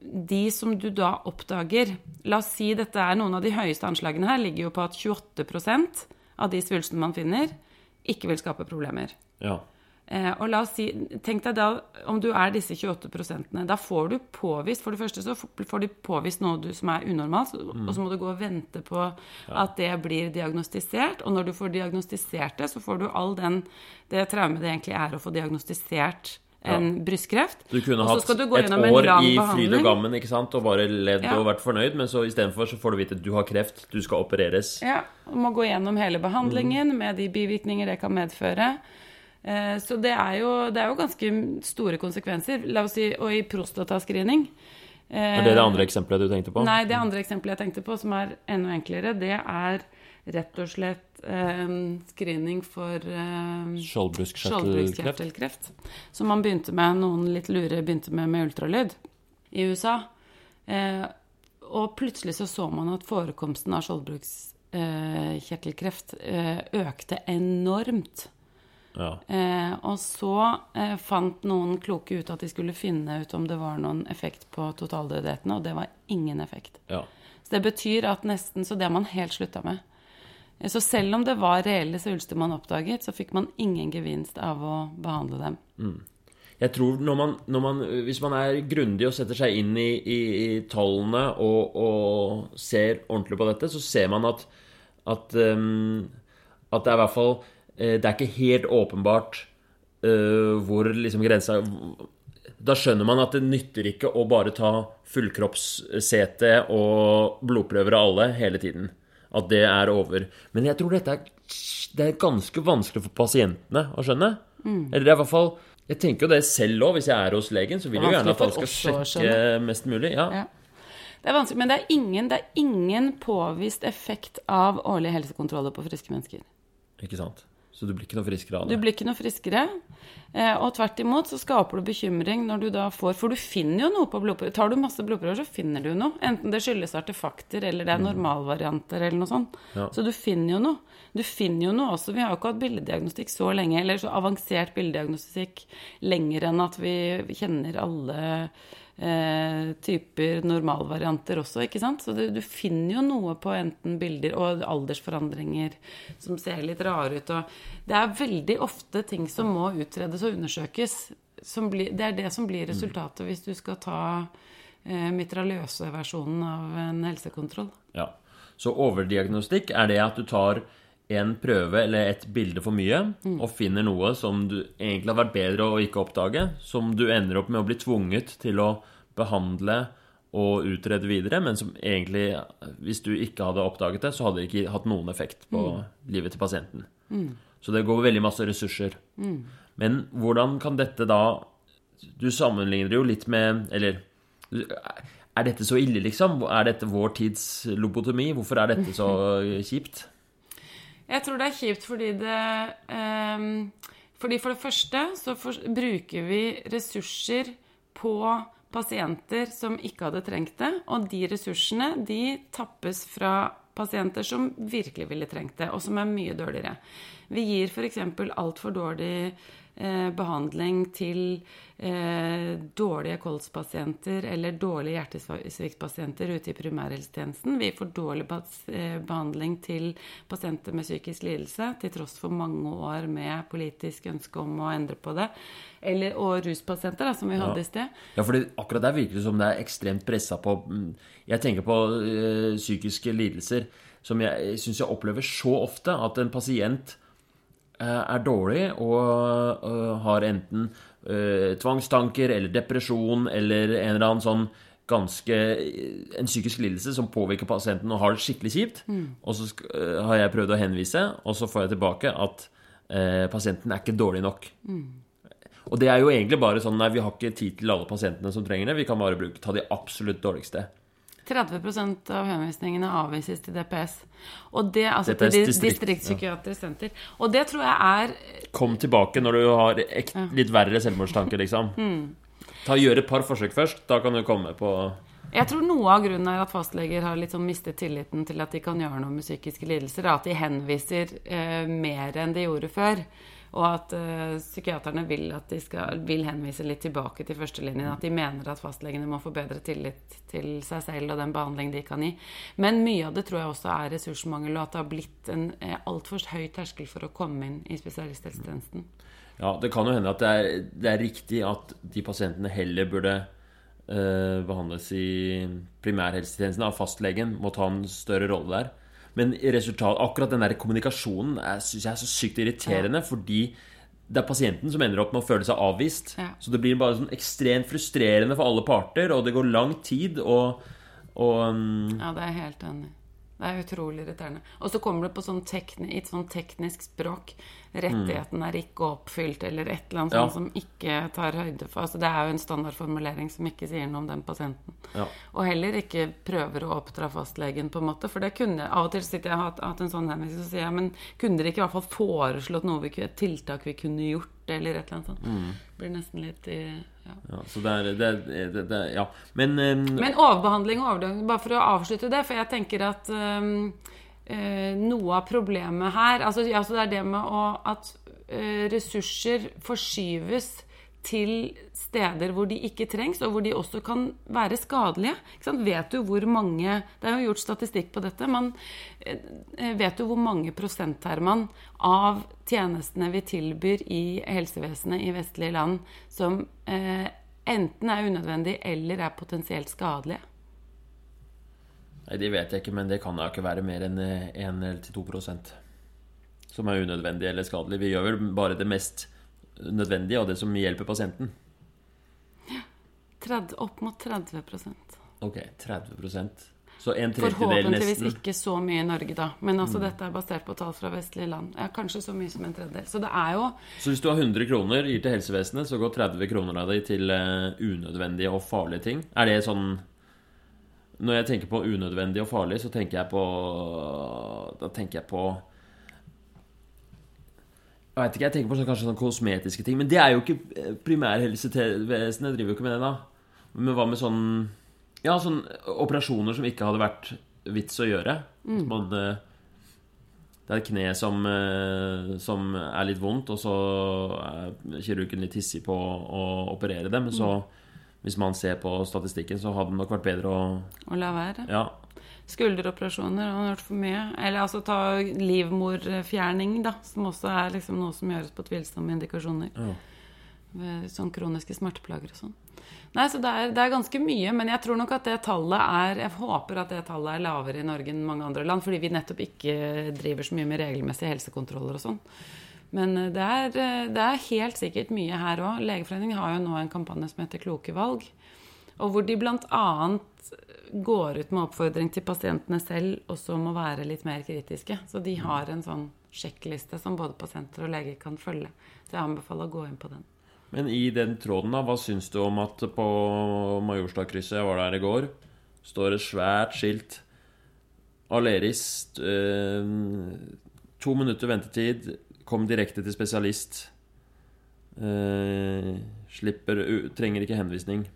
de som du da oppdager La oss si dette er noen av de høyeste anslagene her, ligger jo på at 28% av de svulstene man finner, ikke vil skape problemer. Ja. Eh, og la oss si, Tenk deg da om du er disse 28 prosentene. Da får du påvist For det første så får du påvist noe du, som er unormalt, mm. og så må du gå og vente på ja. at det blir diagnostisert. Og når du får diagnostisert det, så får du all den det traumet det egentlig er å få diagnostisert en ja. brystkreft. Du kunne hatt du et år i fryd og gammen ikke sant? og bare ledd ja. og vært fornøyd, men så istedenfor så får du vite at du har kreft, du skal opereres. Ja, og må gå gjennom hele behandlingen mm. med de bivirkninger det kan medføre. Eh, så det er, jo, det er jo ganske store konsekvenser. La oss si, og i prostatascreening Er det det andre eksempelet du tenkte på? Nei, det andre eksempelet jeg tenkte på, som er enda enklere, det er rett og slett eh, screening for eh, Skjoldbruskkjertelkreft. skjoldbruskkjertelkreft. Som man begynte med, noen litt lure begynte med med ultralyd i USA. Eh, og plutselig så så man at forekomsten av skjoldbruskkjertelkreft eh, økte enormt. Ja. Eh, og så eh, fant noen kloke ut at de skulle finne ut om det var noen effekt på totaldødeligheten, og det var ingen effekt. ja. Så det betyr at nesten Så det har man helt slutta med. Eh, Så selv om det var reelle svulster man oppdaget, så fikk man ingen gevinst av å behandle dem. Jeg tror når man, når man, Hvis man er grundig og setter seg inn i, i, i tallene og, og ser ordentlig på dette, så ser man at, at, um, at det er i hvert fall Det er ikke helt åpenbart uh, hvor liksom grensa Da skjønner man at det nytter ikke å bare ta fullkroppssete og blodprøver av alle hele tiden. At det er over. Men jeg tror dette er, det er ganske vanskelig for pasientene å skjønne. Eller det er i hvert fall Jeg tenker jo det selv òg. Hvis jeg er hos legen, så vil jeg gjerne at alle skal sjekke mest mulig. Ja. Ja. Det er vanskelig, men det er, ingen, det er ingen påvist effekt av årlige helsekontroller på friske mennesker. Ikke sant? Så du blir ikke noe friskere av det? Du blir ikke noe friskere. Eh, og tvert imot så skaper du bekymring når du da får For du finner jo noe på blodprøver. Tar du masse blodprøver, så finner du noe. Enten det skyldes artefakter, eller det er normalvarianter, eller noe sånt. Mm. Ja. Så du finner jo noe. Du finner jo noe også. Vi har jo ikke hatt bildediagnostikk så lenge, eller så avansert bildediagnostikk lenger enn at vi kjenner alle eh, typer normalvarianter også, ikke sant? Så du, du finner jo noe på enten bilder og aldersforandringer som ser litt rare ut. Og det er veldig ofte ting som må utredes og undersøkes. Som blir, det er det som blir resultatet hvis du skal ta eh, mitraljøse versjonen av en helsekontroll. Ja. Så overdiagnostikk er det at du tar en prøve eller et bilde for mye og finner noe som du egentlig har vært bedre å ikke oppdage, som du ender opp med å bli tvunget til å behandle og utrede videre, men som egentlig, hvis du ikke hadde oppdaget det, så hadde det ikke hatt noen effekt på livet til pasienten. Så det går veldig masse ressurser. Men hvordan kan dette da Du sammenligner det jo litt med Eller er dette så ille, liksom? Er dette vår tids lobotomi? Hvorfor er dette så *laughs* kjipt? Jeg tror det er kjipt fordi det ehm, Fordi for det første så for, bruker vi ressurser på pasienter som ikke hadde trengt det, og de ressursene de tappes fra pasienter som virkelig ville trengt det, og som er mye dårligere. Vi gir f.eks. altfor dårlig behandling til eh, dårlige kolspasienter eller dårlige hjertesviktpasienter ute i primærhelsetjenesten. Vi får dårlig eh, behandling til pasienter med psykisk lidelse, til tross for mange år med politisk ønske om å endre på det. Eller, og ruspasienter, da, som vi hadde i sted. Ja, for akkurat der virker det som det er ekstremt pressa på mm, Jeg tenker på øh, psykiske lidelser som jeg syns jeg opplever så ofte at en pasient er dårlig og øh, har enten øh, tvangstanker eller depresjon eller en eller annen sånn ganske En psykisk lidelse som påvirker pasienten og har det skikkelig kjipt. Og så har jeg prøvd å henvise, og så får jeg tilbake at pasienten er ikke dårlig nok. Og det er jo egentlig bare sånn Nei, vi har ikke tid til alle pasientene som trenger det. Vi kan bare bruke, ta de absolutt dårligste. 30% av henvisningene avvises til DPS. Og det, altså DPS, til distrikt, distriktspsykiatrisk senter. Og det tror jeg er Kom tilbake når du har ek, litt verre selvmordstanker, liksom. *laughs* Ta Gjør et par forsøk først. Da kan du komme på Jeg tror noe av grunnen er at fastleger har litt sånn mistet tilliten til at de kan gjøre noe med psykiske lidelser. At de henviser eh, mer enn de gjorde før. Og at uh, psykiaterne vil at skal, vil henvise litt tilbake til førstelinjen. At de mener at fastlegene må få bedre tillit til seg selv og den behandling de kan gi. Men mye av det tror jeg også er ressursmangel, og at det har blitt en eh, altfor høy terskel for å komme inn i spesialisthelsetjenesten. Ja, det kan jo hende at det er, det er riktig at de pasientene heller burde eh, behandles i primærhelsetjenesten av fastlegen. Må ta en større rolle der. Men resultat, akkurat den der kommunikasjonen syns jeg er så sykt irriterende, fordi det er pasienten som ender opp med å føle seg avvist. Ja. Så det blir bare sånn ekstremt frustrerende for alle parter, og det går lang tid, og, og um, Ja, det er jeg helt enig. Det er utrolig irriterende. Og så kommer det på sånn tekni, et sånn teknisk språk. Rettigheten er ikke oppfylt, eller et eller annet Ja. som ikke tar høyde for altså Det er jo en standardformulering som ikke sier noe om den pasienten. Ja. Og heller ikke prøver å oppdra fastlegen, på en måte. For det kunne Av og til sitter jeg og har hatt, en sånn henvisning, så sier jeg men kunne dere ikke i hvert fall foreslått noe vi, et tiltak vi kunne gjort, eller et eller annet sånt. Mm. Blir nesten litt ja. Ja, så det er, det, er- det, er- Ja. Men, um, Men overbehandling og overbehandling, bare for å avslutte det, for jeg tenker at um, uh, noe av problemet her altså, altså Det er det med å, at uh, ressurser forskyves til steder hvor de ikke trengs, og hvor de også kan være skadelige. Vet du hvor mange Det er jo gjort statistikk på dette. Man eh, vet du hvor mange prosent, Herman, av tjenestene vi tilbyr i helsevesenet i vestlige land, som eh, enten er unødvendige eller er potensielt skadelige? Nei, Det vet jeg ikke, men det kan da ikke være mer enn 1-2% som er unødvendig eller skadelig. Vi gjør vel bare det mest nødvendige og det som hjelper pasienten. 30, opp mot 30 Ok, 30 Så en tredjedel Forhåpentligvis ikke så mye i Norge, da. Men altså, dette er basert på tall fra vestlige land. Ja, kanskje så mye som en tredjedel. Så det er jo Så hvis du har 100 kroner, gir til helsevesenet, så går 30 kroner av de til eh, unødvendige og farlige ting. Er det sånn Når jeg tenker på unødvendig og farlig, så tenker jeg på Da tenker jeg på Jeg vet ikke, jeg tenker på sånn, kanskje sånn kosmetiske ting. Men det er jo ikke eh, Primærhelsevesenet driver jo ikke med det, da. Men hva med sånn Ja, sånn operasjoner som ikke hadde vært vits å gjøre. Mm. man, eh, det er et kne som, eh, som er litt vondt, og så er kirurgen litt hissig på å operere det. Men så, hvis man ser på statistikken, så hadde det nok vært bedre å å la være. Ja. Skulderoperasjoner har man hørt for mye. Eller altså ta livmorfjerning, da. Som også er liksom noe som gjøres på tvilsomme indikasjoner. Ja. Ved sånn kroniske smerteplager og sånn. Nei, så det er, det er ganske mye, men jeg tror nok at det tallet er Jeg håper at det tallet er lavere i Norge enn mange andre land, fordi vi nettopp ikke driver så mye med regelmessige helsekontroller og sånn. Men eh, det er, eh, det er helt sikkert mye her òg. Legeforeningen har jo nå en kampanje som heter Kloke valg. Og hvor de bl.a. går ut med oppfordring til pasientene selv også om å være litt mer kritiske. Så de har en sånn sjekkliste som både pasienter og leger kan følge. Så jeg anbefaler å gå inn på den. Men i den tråden, da, hva syns du om at på Majorstadkrysset, jeg var der i går, står et svært skilt Aleris eh, To minutter ventetid. Kom direkte til spesialist. Eh, slipper Trenger ikke henvisning.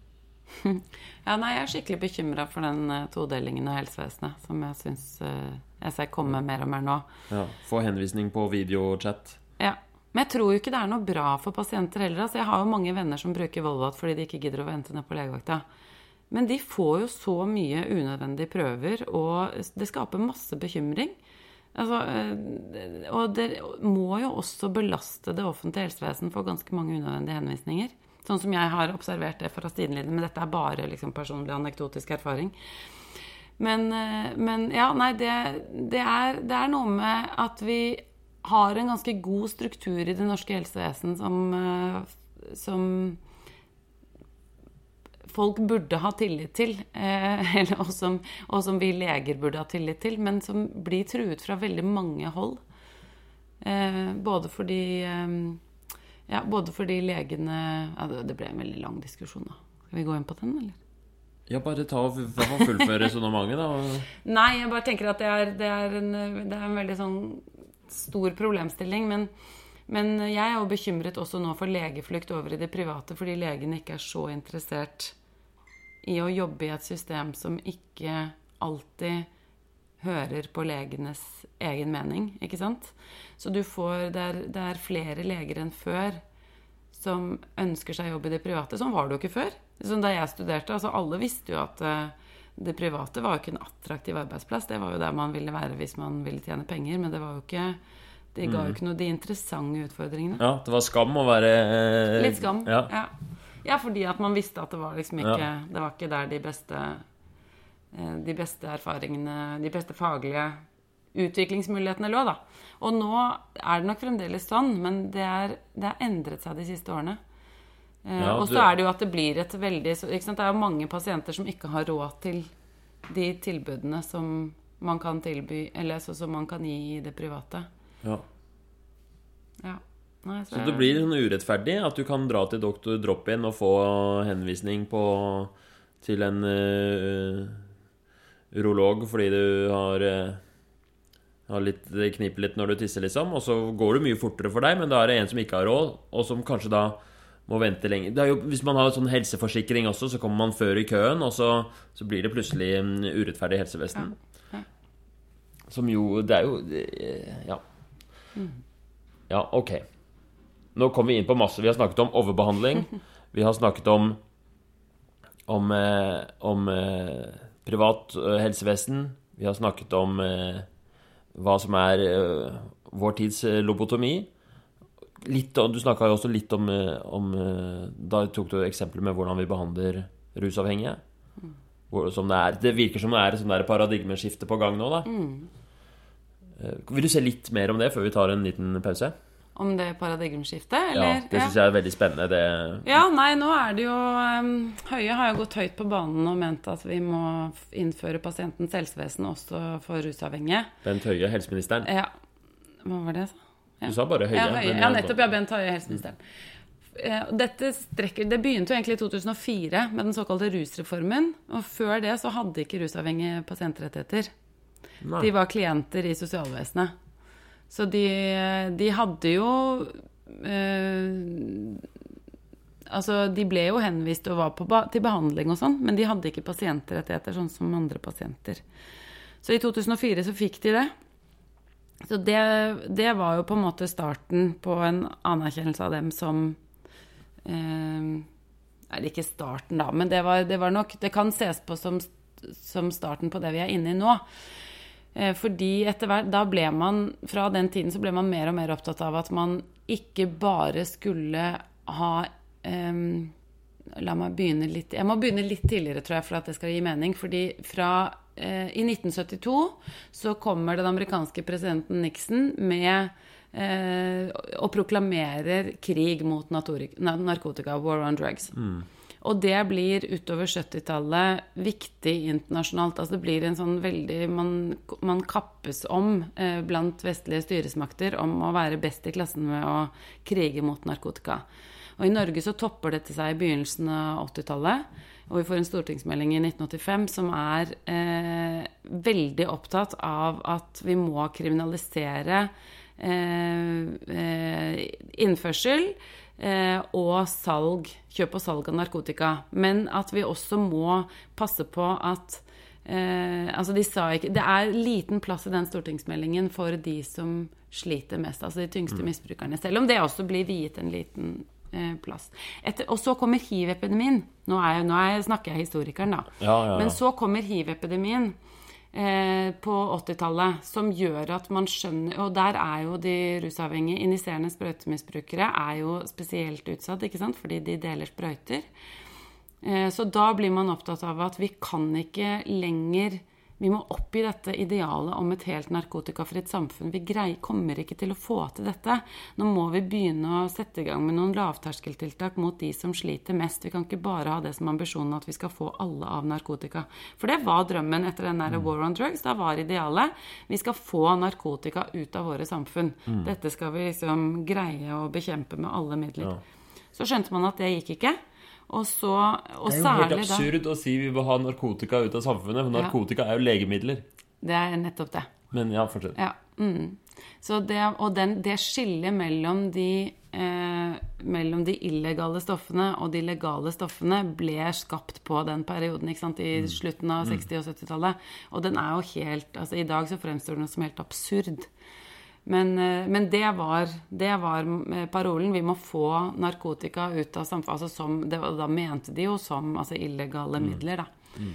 *laughs* Ja, nei, jeg er skikkelig bekymra for den eh, todelingen av helsevesenet som jeg syns eh, jeg ser komme mer og mer nå. Ja, Få henvisning på videochat. Ja. Men jeg tror jo ikke det er noe bra for pasienter heller. Altså, jeg har jo mange venner som bruker Volvat fordi de ikke gidder å vente ned på legevakta. Men de får jo så mye unødvendige prøver, og det skaper masse bekymring. Altså, eh, og det må jo også belaste det offentlige helsevesen for ganske mange unødvendige henvisninger. Sånn som jeg har observert det fra sidelinjen, men dette er bare liksom personlig anekdotisk erfaring. Men, eh, men ja, nei, det, det, er, det er noe med at vi har en ganske god struktur i det norske helsevesen som, eh, som folk burde ha tillit til, eh, *laughs* eller, og, som, og som vi leger burde ha tillit til, men som blir truet fra veldig mange hold. Både fordi ja, både fordi legene ja, det- ble en veldig lang diskusjon, da. Skal vi gå inn på den, eller? Ja, bare ta og fullføre resonnementet, da. Nei, jeg bare tenker at det er, det er, en, det er en veldig sånn stor problemstilling. Men, men jeg er jo bekymret også nå for legeflukt over i det private, fordi legene ikke er så interessert i å jobbe i et system som ikke alltid hører på legenes egen mening, ikke sant? Så du får Det er, det er flere leger enn før som ønsker seg jobb i det private. Sånn var det jo ikke før. Sånn da jeg studerte, altså Alle visste jo at eh, det private var jo ikke en attraktiv arbeidsplass. Det var jo der man ville være hvis man ville tjene penger, men det var jo ikke det ga jo ikke noe de interessante utfordringene. Ja, det var skam å være eh, Litt skam. Ja. Ja. ja, fordi at man visste at det var liksom ikke Ja. Det var ikke der de beste De beste erfaringene De beste faglige utviklingsmulighetene lå, da. Og nå er det nok fremdeles sånn, men det, er, det har endret seg de siste årene. Eh, Ja, og så er det jo at det blir et veldig ikke sant? Det er jo mange pasienter som ikke har råd til de tilbudene som man kan tilby Eller så, som man kan gi i det private. Ja. Ja. Nei, Så det blir sånn urettferdig at du kan dra til doktor drop-in og få henvisning på, til en uh, urolog fordi du har, uh, har litt, det kniper litt når du tisser, liksom. Og så går det mye fortere for deg, men da er det en som ikke har råd, og som kanskje da må vente lenge. Jo, hvis man har sånn helseforsikring også, så kommer man før i køen, og så, så blir det plutselig urettferdig helsevesen. Ja. Som jo Det er jo Ja. Ja, ok. Nå kom vi inn på masse. Vi har snakket om overbehandling. *laughs* Vi har snakket om om, eh, om eh, privat eh, helsevesen. Vi har snakket om eh, hva som er eh, vår tids lobotomi. Litt, du snakka jo også litt om, om Da tok du eksempler med hvordan vi behandler rusavhengige. Mm. som det, er, det virker som det er et paradigmeskifte på gang nå. Eh, Vil du se litt mer om det før vi tar en liten pause? Om det paradigmeskiftet, Ja. Det syns jeg er veldig spennende. Det, Ja, nei, nå er det jo Høie har jo gått høyt på banen og ment at vi må innføre pasientens helsevesen også for rusavhengige. Bent Høie, helseministeren. Ja. Hva var det jeg sa? Du sa bare Høie. Ja, høye. ja nettopp. Ja, Bent Høie, helseministeren. Eh, Dette strekker, det begynte jo egentlig i 2004 med den såkalte rusreformen. Og før det så hadde ikke rusavhengige pasientrettigheter. Nei. De var klienter i sosialvesenet. Så de, de hadde jo eh, Altså, de ble jo henvist og var ba til behandling og sånn, men de hadde ikke pasientrettigheter sånn som andre pasienter. Så i 2004 så fikk de det. Så det, det var jo på en måte starten på en anerkjennelse av dem som eh, Eller ikke starten, da, men det var, det var nok Det kan ses på som, som starten på det vi er inne i nå. Eh, Fordi etter hvert, da ble man, fra den tiden så ble man mer og mer opptatt av at man ikke bare skulle ha um, La meg begynne litt Jeg må begynne litt tidligere, tror jeg, for at det skal gi mening. Fordi fra eh, I 1972 så kommer den amerikanske presidenten Nixon med eh, og proklamerer krig mot narkotika, war on drugs. Og det blir utover 70-tallet viktig internasjonalt. Altså det blir en sånn veldig Man, man kappes om eh, blant vestlige styresmakter om å være best i klassen med å krige mot narkotika. Og i Norge så topper dette seg i begynnelsen av 80-tallet. Og vi får en stortingsmelding i 1985 som er eh, veldig opptatt av at vi må kriminalisere eh, eh, innførsel og salg, kjøp og salg av narkotika. Men at vi også må passe på at eh, Altså, de sa ikke Det er liten plass i den stortingsmeldingen for de som sliter mest, altså de tyngste misbrukerne. Selv om det også blir viet en liten eh, plass. Etter, og så kommer hiv-epidemien. Nå, er, nå er, snakker jeg historikeren, da. Ja, ja, ja. Men så kommer hiv-epidemien eh, på 80-tallet, som gjør at man skjønner Og der er jo de rusavhengige, injiserende sprøytemisbrukere, er jo spesielt utsatt, ikke sant, fordi de deler sprøyter. Eh, så da blir man opptatt av at vi kan ikke lenger vi må oppgi dette idealet om et helt narkotikafritt samfunn. Vi grei, kommer ikke til å få til dette. Nå må vi begynne å sette i gang med noen lavterskeltiltak mot de som sliter mest. Vi kan ikke bare ha det som ambisjonen at vi skal få alle av narkotika. For det var drømmen etter den der War on Drugs. Da var idealet vi skal få narkotika ut av våre samfunn. Dette skal vi liksom greie å bekjempe med alle midler. Ja. Så skjønte man at det gikk ikke. Og så, og Det er jo helt absurd da å si vi vil ha narkotika ut av samfunnet, for Ja. narkotika er jo legemidler. Det er nettopp det. Men ja, fortsett. Ja. Mm. Så det, og den, det skillet mellom de, eh, mellom de illegale stoffene og de legale stoffene ble skapt på den perioden, ikke sant, i slutten av 60- og 70-tallet. Og den er jo helt altså I dag så fremstår den som helt absurd. Men, eh, men det, var, det var eh, parolen. Vi må få narkotika ut av samfunnet. Altså som, det, da mente de jo som altså illegale midler, da.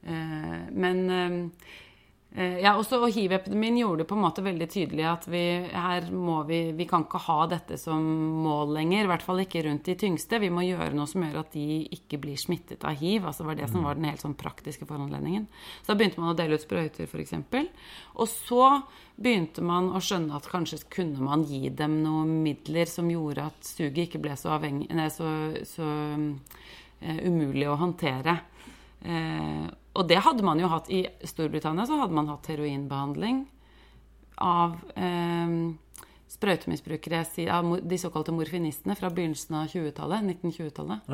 Eh, men eh, Eh, Ja, også, og Hiv-epidemien gjorde det på en måte veldig tydelig at vi, her må vi, vi kan ikke ha dette som mål lenger. I hvert fall ikke rundt de tyngste. Vi må gjøre noe som gjør at de ikke blir smittet av hiv. altså var det som var den helt sånn praktiske foranledningen. Så da begynte man å dele ut sprøyter, f.eks. Og så begynte man å skjønne at kanskje kunne man gi dem noen midler som gjorde at suget ikke ble så, avhengig, nei, så, så uh, umulig å håndtere. Eh, og det hadde man jo hatt i Storbritannia, så hadde man hatt heroinbehandling av eh, sprøytemisbrukere, av de såkalte morfinistene, fra begynnelsen av 20-tallet, 1920-tallet.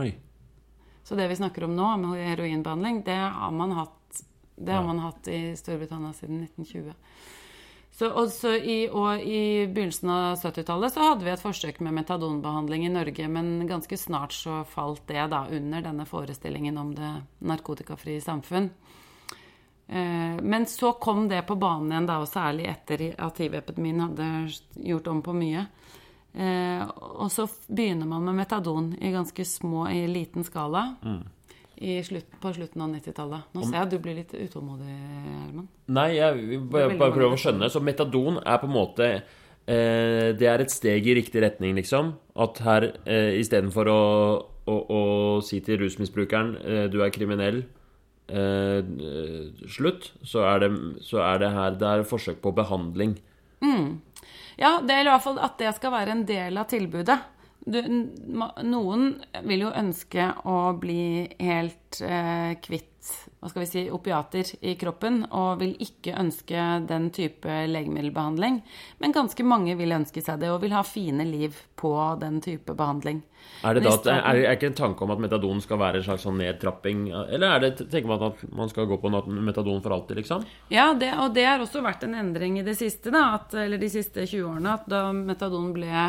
Så det vi snakker om nå, med heroinbehandling, det har man hatt, det har man hatt i Storbritannia siden 1920. Så, og, så i, og i begynnelsen av 70-tallet så hadde vi et forsøk med metadonbehandling i Norge, men ganske snart så falt det da under denne forestillingen om det narkotikafrie samfunn. Eh, Men så kom det på banen igjen, da, og særlig etter at hiv-epidemien hadde gjort om på mye. Eh, og så begynner man med metadon i ganske små, i liten skala. I slutt, på slutten av 90-tallet. Nå ser jeg at du blir litt utålmodig, Herman. Nei, jeg bare, bare prøver prøve å skjønne. Så metadon er på en måte eh, Det er et steg i riktig retning, liksom. At her eh, istedenfor å, å, å si til rusmisbrukeren eh, du er kriminell, eh, slutt, så er, det, så er det her Det er forsøk på behandling. Ja, det er i hvert fall at det skal være en del av tilbudet. Du, noen vil jo ønske å bli helt eh, kvitt hva skal vi si, opiater i kroppen, og vil ikke ønske den type legemiddelbehandling. Men ganske mange vil ønske seg det, og vil ha fine liv på den type behandling. Er det da at, er, er ikke en tanke om at metadon skal være en slags sånn nedtrapping? Eller er det, tenker man at man skal gå på metadon for alltid, liksom? Ja, det, og det har også vært en endring i det siste, da, at, eller de siste 20 årene. At da metadon ble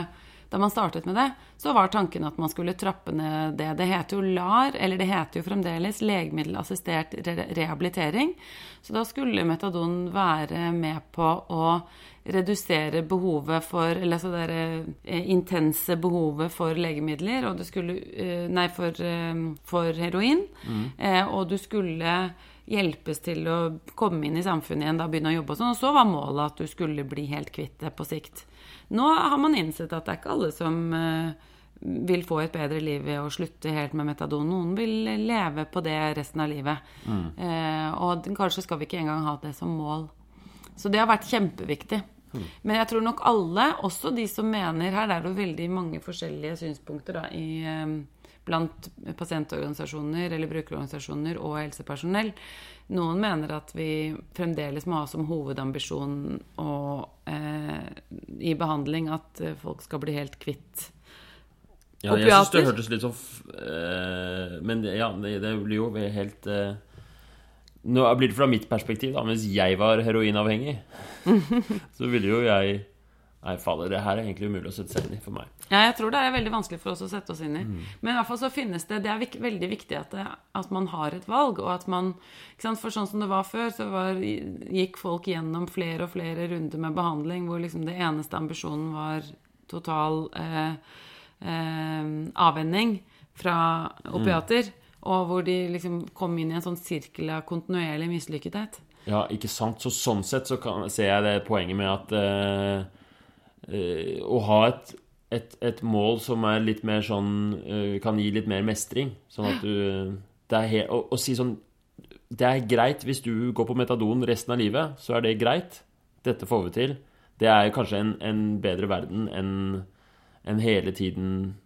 Da man startet med det, så var tanken at man skulle trappe ned det. Det heter jo LAR, eller det heter jo fremdeles legemiddelassistert rehabilitering. Så da skulle metadon være med på å redusere behovet for Eller altså det eh, intense behovet for legemidler, og du skulle eh, Nei, for, eh, for heroin. Mm. og du skulle hjelpes til å komme inn i samfunnet igjen, da begynne å jobbe og sånn. Og så var målet at du skulle bli helt kvitt det på sikt. Nå har man innsett at det er ikke alle som eh, vil få et bedre liv ved å slutte helt med metadon. Noen vil leve på det resten av livet. Eh, og kanskje skal vi ikke engang ha det som mål. Så det har vært kjempeviktig. Men jeg tror nok alle, også de som mener Her er det jo veldig mange forskjellige synspunkter da, i, eh, blant pasientorganisasjoner eller brukerorganisasjoner og helsepersonell. Noen mener at vi fremdeles må ha som hovedambisjon å, eh, i behandling at eh, folk skal bli helt kvitt Ja, jeg syns det hørtes litt sånn eh, Men det- ja, det, det blir jo helt eh, Nå blir det fra mitt perspektiv, da. Mens jeg var heroinavhengig, *laughs* så ville jo jeg Nei, fader, det her er egentlig umulig å sette seg inn i for meg. Ja, jeg tror det er veldig vanskelig for oss å sette oss inn i. Men i hvert fall så finnes det Det er veldig viktig at, det, at man har et valg, og at man ikke sant, For sånn som det var før, så var, gikk folk gjennom flere og flere runder med behandling hvor liksom det eneste ambisjonen var total eh, eh, avvenning fra opiater. Og hvor de liksom kom inn i en sånn sirkel av kontinuerlig mislykkethet. Ja, ikke sant? Så sånn sett så kan, ser jeg det poenget med at eh, eh, Å ha et, et, et mål som er litt mer sånn eh, Kan gi litt mer mestring. Sånn at du det er he, å, å si sånn Det er greit hvis du går på metadon resten av livet, så er det greit. Dette får vi til. Det er kanskje en, en bedre verden enn en hele tiden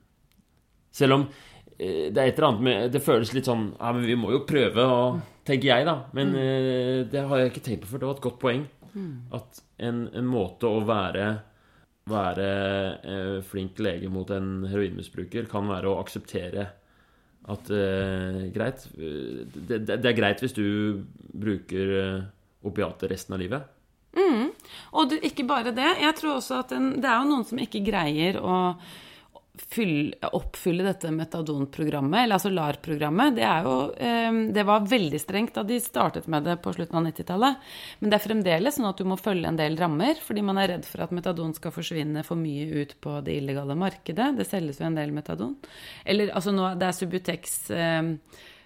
Selv om eh, det er et eller annet med Det føles litt sånn Ja, men vi må jo prøve og, Tenker jeg, da. Men mm. det har jeg ikke tenkt på før. Det var et godt poeng. At en, en måte å være være eh, flink lege mot en heroinmisbruker kan være å akseptere at eh, Greit. eh, Det, det, det er greit hvis du bruker eh, opiater resten av livet. Og du, ikke bare det. Jeg tror også at en, Det er jo noen som ikke greier å fylle, oppfylle dette metadonprogrammet, eller altså LAR-programmet. Det, eh, det var veldig strengt da de startet med det på slutten av 90-tallet. Men det er fremdeles sånn at du må følge en del rammer, fordi man er redd for at metadon skal forsvinne for mye ut på det illegale markedet. Det selges jo en del metadon. Eller altså nå, det er Subutex eh,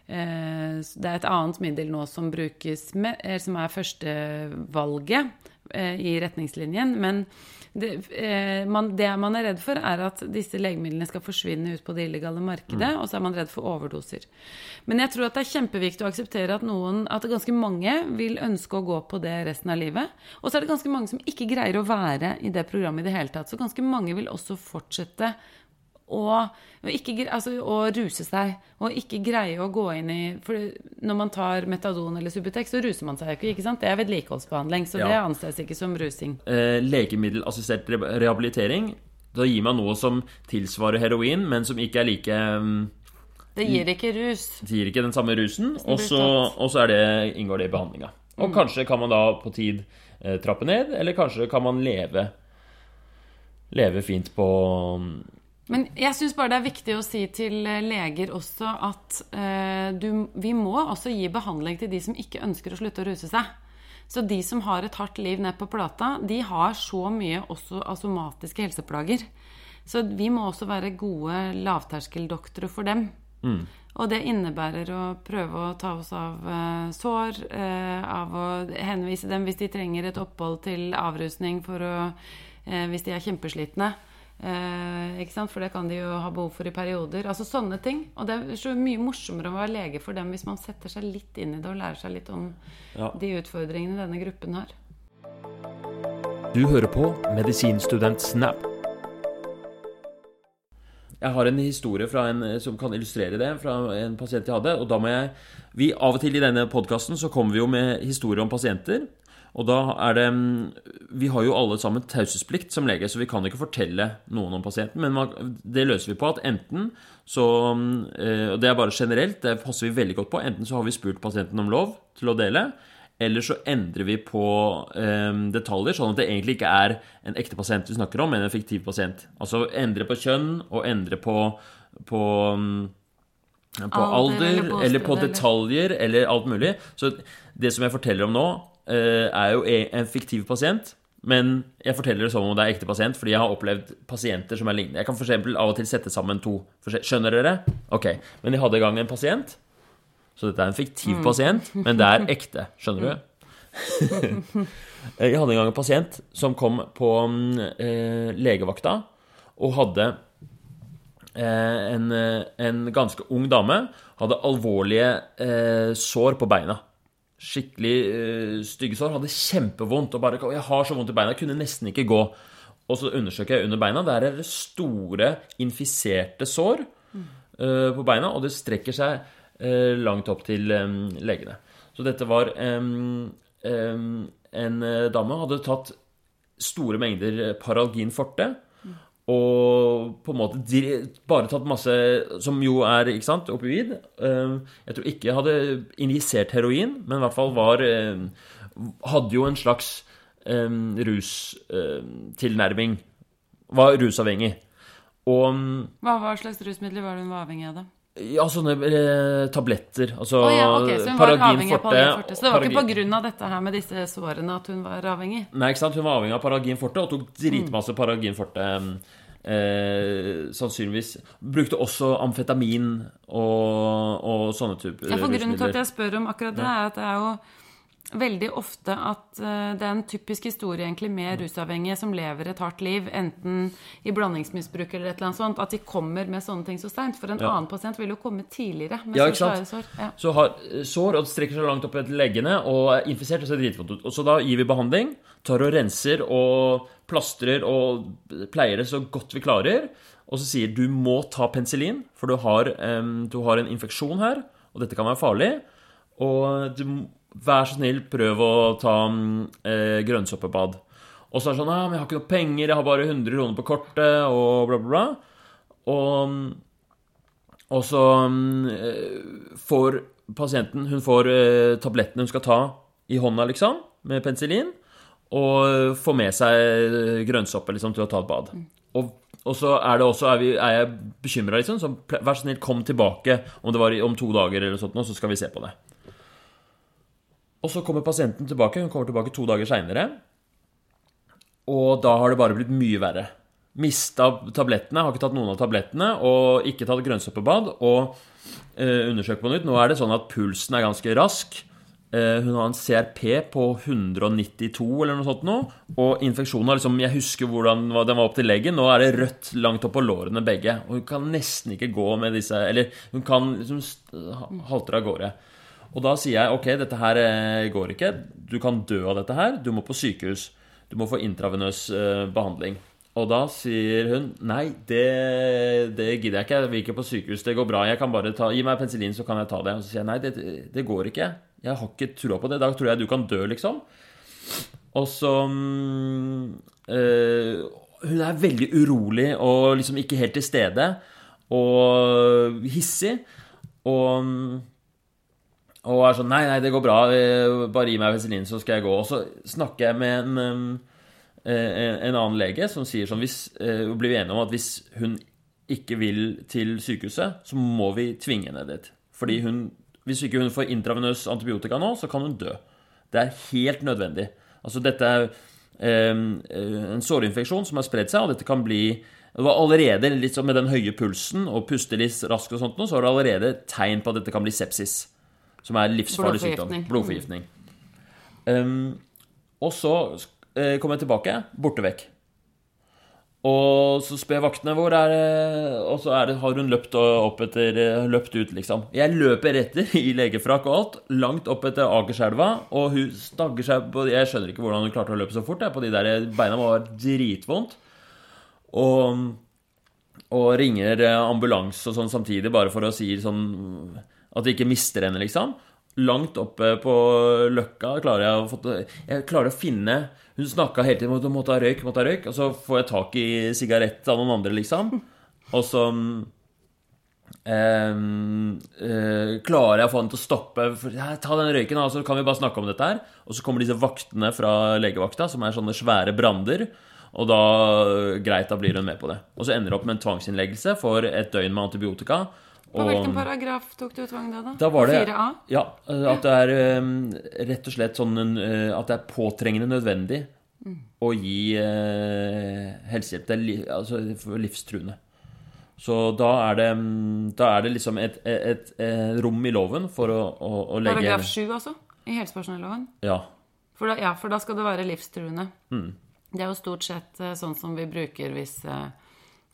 eh, Det er et annet middel nå som brukes med, som er førstevalget i retningslinjen. Men det, eh, man, det man er redd for, er at disse legemidlene skal forsvinne ut på det illegale markedet, og så er man redd for overdoser. Men jeg tror at det er kjempeviktig å akseptere at noen, at ganske mange vil ønske å gå på det resten av livet. Og så er det ganske mange som ikke greier å være i det programmet i det hele tatt. Så ganske mange vil også fortsette og, og, ikke, altså, og ruse seg. Og ikke greie å gå inn i For når man tar metadon eller Subutex, så ruser man seg ikke. ikke sant? Det er vedlikeholdsbehandling, så Ja. det anses ikke som rusing. Eh, legemiddelassistert rehabilitering. Da gir man noe som tilsvarer heroin, men som ikke er like um, Det gir ikke rus. Det gir ikke den samme rusen, og så, inngår det i behandlinga. Og kanskje kan man da på tid eh, trappe ned, eller kanskje kan man leve Leve fint på Men jeg syns bare det er viktig å si til eh, leger også at uh, du, vi må også gi behandling til de som ikke ønsker å slutte å ruse seg. Så de som har et hardt liv ned på plata, de har så mye også av somatiske helseplager. Så vi må også være gode lavterskeldoktorer for dem. Og det innebærer å prøve å ta oss av uh, sår, uh, av å henvise dem hvis de trenger et opphold til avrusning for å, hvis de er kjempeslitne. Eh, ikke sant? For det kan de jo ha behov for i perioder. Altså sånne ting. Og det er så mye morsommere å være lege for dem hvis man setter seg litt inn i det og lærer seg litt om Ja. de utfordringene denne gruppen har. Du hører på Medisinstudent Snap. Jeg har en historie fra en, som kan illustrere det, fra en pasient jeg hadde. Og da må jeg vi, Av og til i denne podkasten så kommer vi jo med historier om pasienter. Og da er det Vi har jo alle sammen taushetsplikt som lege, så vi kan ikke fortelle noen om pasienten. Men man, det løser vi på at enten så eh, Og det er bare generelt, det passer vi veldig godt på. Enten så har vi spurt pasienten om lov til å dele. Eller så endrer vi på eh, detaljer, sånn at det egentlig ikke er en ekte pasient vi snakker om, men en fiktiv pasient. Altså endre på kjønn og endre på, på, mm, på Alder alder, eller eller på detaljer, eller alt mulig. Så det som jeg forteller om nå, er jo e- en fiktiv pasient. Men jeg forteller det som om det er ekte pasient, fordi jeg har opplevd pasienter som er lignende. Jeg kan eksempel av og til sette sammen to Skjønner dere? Ok. Men jeg hadde i gang en pasient så dette er en fiktiv pasient, men det er *laughs* ekte. Skjønner du? *laughs* Jeg hadde en gang en pasient som kom på mm, eh, legevakta og hadde eh, en, eh, en ganske ung dame. Hadde alvorlige eh, sår på beina. Skikkelig uh, stygge sår. Hadde kjempevondt. Og bare, 'Jeg har så vondt i beina. Jeg kunne nesten ikke gå.' Og så undersøker jeg under beina. Der er det store, infiserte sår uh, på beina, og det strekker seg uh, langt opp til um, legene. Så dette var um, um, En dame hadde tatt store mengder Paralgin forte. Og på en måte bare tatt masse Som jo er ikke sant, opioid. Eh, Jeg tror ikke jeg hadde injisert heroin, men i hvert fall var eh, Hadde jo en slags rustilnærming. Var rusavhengig. Og mm, hva slags rusmidler var det hun var avhengig av? da? Ja, sånne eh, tabletter. Altså oh, ja, ok, Så hun var Paragin avhengig av forte, Paragin forte. Så det var ikke Paragin- pga. dette her med disse sårene at hun var avhengig? Nei, ikke sant? Hun var avhengig av Paragin forte og tok dritmasse Paragin forte. Eh, sannsynligvis. Brukte også amfetamin og, og sånne typer Ja, for Grunnen til at jeg spør om akkurat det, er at det er jo veldig ofte at eh, det er en typisk historie egentlig med rusavhengige som lever et hardt liv, enten i blandingsmisbruk eller et eller annet sånt, at de kommer med sånne ting så seint. For en Ja. annen pasient vil jo komme tidligere med Ja, så svære sår. Ja. Så har eh, sår og strekker seg langt opp etter leggene og er infisert og ser dritvondt ut. Og så da gir vi behandling, tar og renser og plastrer og pleier det så godt vi klarer. Og så sier du må ta penicillin, for du har, um, du har en infeksjon her, og dette kan være farlig. Og du, vær så snill, prøv å ta mm, eh, grønnsoppebad. Og så er det sånn Ja, men 'Jeg har ikke noe penger, jeg har bare 100 kroner på kortet', og bla, bla, bla. Og mm, og så mm, eh, får pasienten Hun får eh, tablettene hun skal ta i hånda, liksom, med penicillin. Og får med seg grønnsoppe liksom, til å ta et bad. Og, og så er, det også, er, vi, er jeg bekymra, liksom. Så vær så snill, kom tilbake om det var i, om to dager, eller sånt, nå, så skal vi se på det. Og så kommer pasienten tilbake. Hun kommer tilbake to dager seinere. Og da har det bare blitt mye verre. Mista tablettene, har ikke tatt noen av tablettene, og ikke tatt grønnsåpebad. Og eh, undersøkt på nytt. Nå er det sånn at pulsen er ganske rask. Eh, hun har en CRP på 192 eller noe sånt nå. Og infeksjonen har liksom Jeg husker hvordan den var opp til leggen. Nå er det rødt langt opp på lårene begge. Og hun kan nesten ikke gå med disse Eller hun kan liksom halter av gårde. Og da sier jeg ok, dette her eh, går ikke. Du kan dø av dette her. Du må på sykehus. Du må få intravenøs eh, behandling. Og da sier hun nei, det, det gidder jeg ikke. Jeg vil ikke på sykehus. Det går bra. Jeg kan bare ta, Gi meg penicillin, så kan jeg ta det. Og så sier jeg nei, det, det går ikke. Jeg har ikke trua på det. Da tror jeg du kan dø, liksom. Og så øh, Hun er veldig urolig og liksom ikke helt til stede. Og hissig. Og mm, og er sånn Nei, nei, det går bra. Bare gi meg penicillin, så skal jeg gå. Og så snakker jeg med en, en, en annen lege som sier sånn hvis, Blir vi enige om at hvis hun ikke vil til sykehuset, så må vi tvinge henne dit. Fordi hun Hvis ikke hun får intravenøs antibiotika nå, så kan hun dø. Det er helt nødvendig. Altså, dette er en sårinfeksjon som har spredd seg, og dette kan bli det var allerede litt sånn med den høye pulsen og puste litt raskt og sånt, så var det allerede tegn på at dette kan bli sepsis. Som er livsfarlig sykdom. Blodforgiftning. Um, og så uh, kommer jeg tilbake, borte vekk. Og så spør vaktene hvor er det Og så det, har hun løpt opp etter Løpt ut, liksom. Jeg løper etter i legefrakk og alt, langt opp etter Akerselva, og hun stagger seg på Jeg skjønner ikke hvordan hun klarte å løpe så fort. Jeg, på de der Beina var dritvondt. Og, og ringer ambulanse og sånn samtidig, bare for å si sånn At vi ikke mister henne, liksom. Langt oppe på Løkka klarer jeg å, få, jeg klarer å finne Hun snakka hele tiden om at hun måtte ha røyk, måtte ha røyk. Og så får jeg tak i sigarett av noen andre, liksom. Og så eh, eh, klarer jeg å få henne til å stoppe. For, ja, ta den røyken, så kan vi bare snakke om dette her. Og så kommer disse vaktene fra legevakta, som er sånne svære brander. Og da greit, da blir hun med på det. Og så ender det opp med en tvangsinnleggelse for et døgn med antibiotika. På hvilken paragraf tok du tvang da? da? Da var det 4A? Ja, at det er um, rett og slett sånn uh, At det er påtrengende nødvendig mm. å gi uh, helsehjelp. Det er li, altså livstruende. Så da er det, da er det liksom et, et, et, rom i loven for å, å, å legge Paragraf 7, altså? I helsepersonelloven? Ja. For da, ja, for da skal det være livstruende. Mm. Det er jo stort sett sånn som vi bruker hvis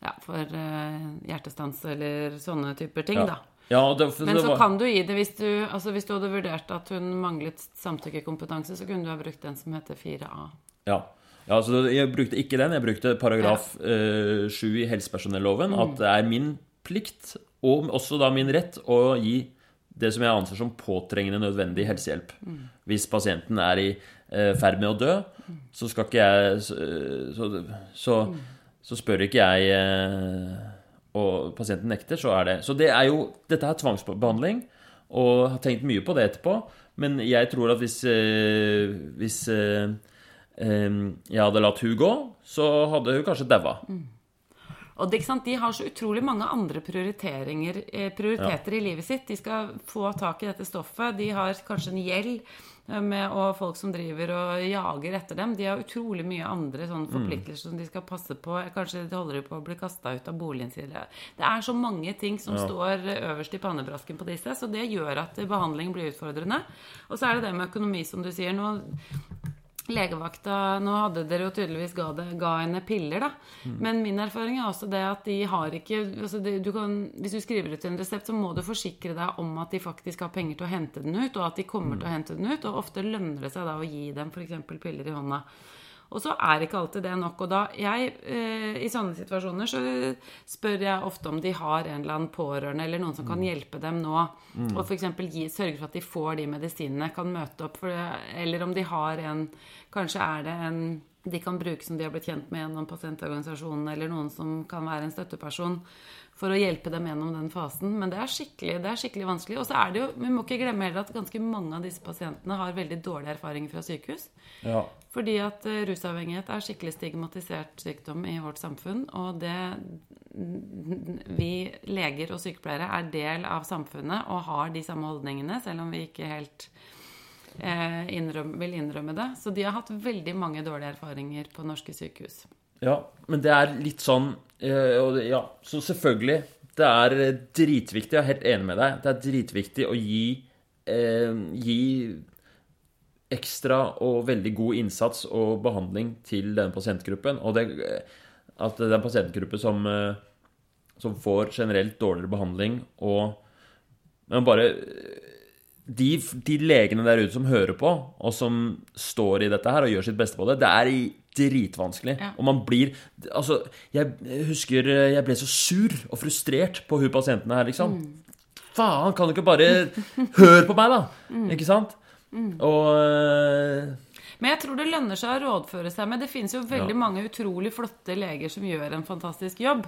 ja, for uh, hjertestans eller sånne typer ting, ja. da. Ja, det, Men så var... kan du gi det hvis du, altså hvis du hadde vurdert at hun manglet samtykkekompetanse, så kunne du ha brukt den som heter 4A. Ja. ja så jeg brukte ikke den. Jeg brukte paragraf ja. uh, 7 i helsepersonelloven. Mm. At det er min plikt, og også da min rett, å gi det som jeg anser som påtrengende nødvendig helsehjelp. Mm. Hvis pasienten er i uh, ferd med å dø, mm. så skal ikke jeg Så, så, så mm så spør ikke jeg eh, og pasienten nekter, så er det Så det er jo Dette er tvangsbehandling, og har tenkt mye på det etterpå. Men jeg tror at hvis, eh, hvis eh, jeg hadde latt hun gå, så hadde hun kanskje daua. Mm. Og det, De har så utrolig mange andre prioriteringer, prioriteter ja. i livet sitt. De skal få tak i dette stoffet. De har kanskje en gjeld med, og folk som driver og jager etter dem. De har utrolig mye andre mm. forpliktelser som de skal passe på. Kanskje de holder på å bli kasta ut av boligen sin. Det er så mange ting som ja. står øverst i pannebrasken på disse, så det gjør at behandling blir utfordrende. Og så er det det med økonomi, som du sier. Nå Legevakta Nå hadde dere jo tydeligvis ga, det, ga henne piller, da. Mm. Men min erfaring er også det at de har ikke altså det, du kan, Hvis du skriver ut en resept, så må du forsikre deg om at de faktisk har penger til å hente den ut, og at de kommer mm. til å hente den ut. Og ofte lønner det seg da å gi dem f.eks. piller i hånda. Og så er ikke alltid det nok. Og da jeg eh, I sånne situasjoner så spør jeg ofte om de har en eller annen pårørende eller noen som kan mm. hjelpe dem nå. Mm. Og f.eks. sørge for at de får de medisinene, kan møte opp. For, eller om de har en Kanskje er det en de kan bruke som de har blitt kjent med gjennom pasientorganisasjonen, eller noen som kan være en støtteperson for å hjelpe dem gjennom den fasen. Men det er skikkelig, det er skikkelig vanskelig. Og så er det jo, vi må ikke glemme heller at ganske mange av disse pasientene har veldig dårlige erfaringer fra sykehus. Ja. Fordi at uh, rusavhengighet er skikkelig stigmatisert sykdom i vårt samfunn. Og det *laughs* Vi leger og sykepleiere er del av samfunnet og har de samme holdningene, selv om vi ikke helt eh, innrøm, vil innrømme det. Så de har hatt veldig mange dårlige erfaringer på norske sykehus. Ja, men det er litt sånn eh, Ja, så selvfølgelig. Det er eh, dritviktig, jeg er helt enig med deg, det er dritviktig å gi, eh, gi ekstra og veldig god innsats og behandling til denne pasientgruppen. Og det, at det er en pasientgruppe som, som får generelt dårligere behandling og Men bare de, de legene der ute som hører på, og som står i dette her og gjør sitt beste på det, det er dritvanskelig. Ja. Og man blir Altså, jeg husker jeg ble så sur og frustrert på hun pasienten her, liksom. Faen, kan du ikke bare høre på meg, da? Ikke sant? Og uh, Men jeg tror det lønner seg å rådføre seg med. Det finnes jo veldig Ja. mange utrolig flotte leger som gjør en fantastisk jobb.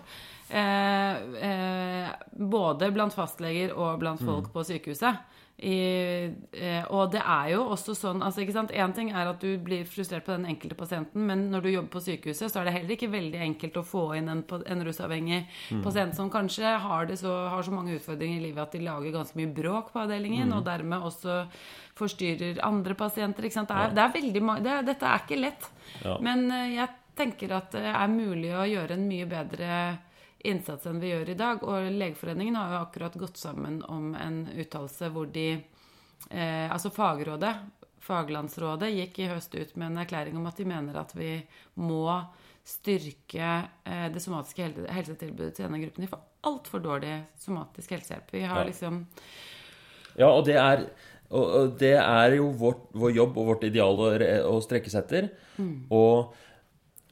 Eh, eh, både blant fastleger og blant Mm. folk på sykehuset. I, eh, og det er jo også sånn altså ikke sant, En ting er at du blir frustrert på den enkelte pasienten, men når du jobber på sykehuset, så er det heller ikke veldig enkelt å få inn en, en rusavhengig pasient som kanskje har, det så, har så mange utfordringer i livet at de lager ganske mye bråk på avdelingen, og dermed også forstyrrer andre pasienter. Det er, det er veldig det er, Dette er ikke lett. Men eh, jeg tenker at det er mulig å gjøre en mye bedre innsats enn vi gjør i dag. Og Legeforeningen har jo akkurat gått sammen om en uttalelse hvor de eh, Altså fagrådet, faglandsrådet, gikk i høst ut med en erklæring om at de mener at vi må styrke eh, det somatiske helse helsetilbudet til denne gruppen. De får altfor dårlig somatisk helsehjelp. Vi har liksom Ja, og det er, og, og det er jo vårt, vår jobb og vårt ideal å, å strekke seg etter. Og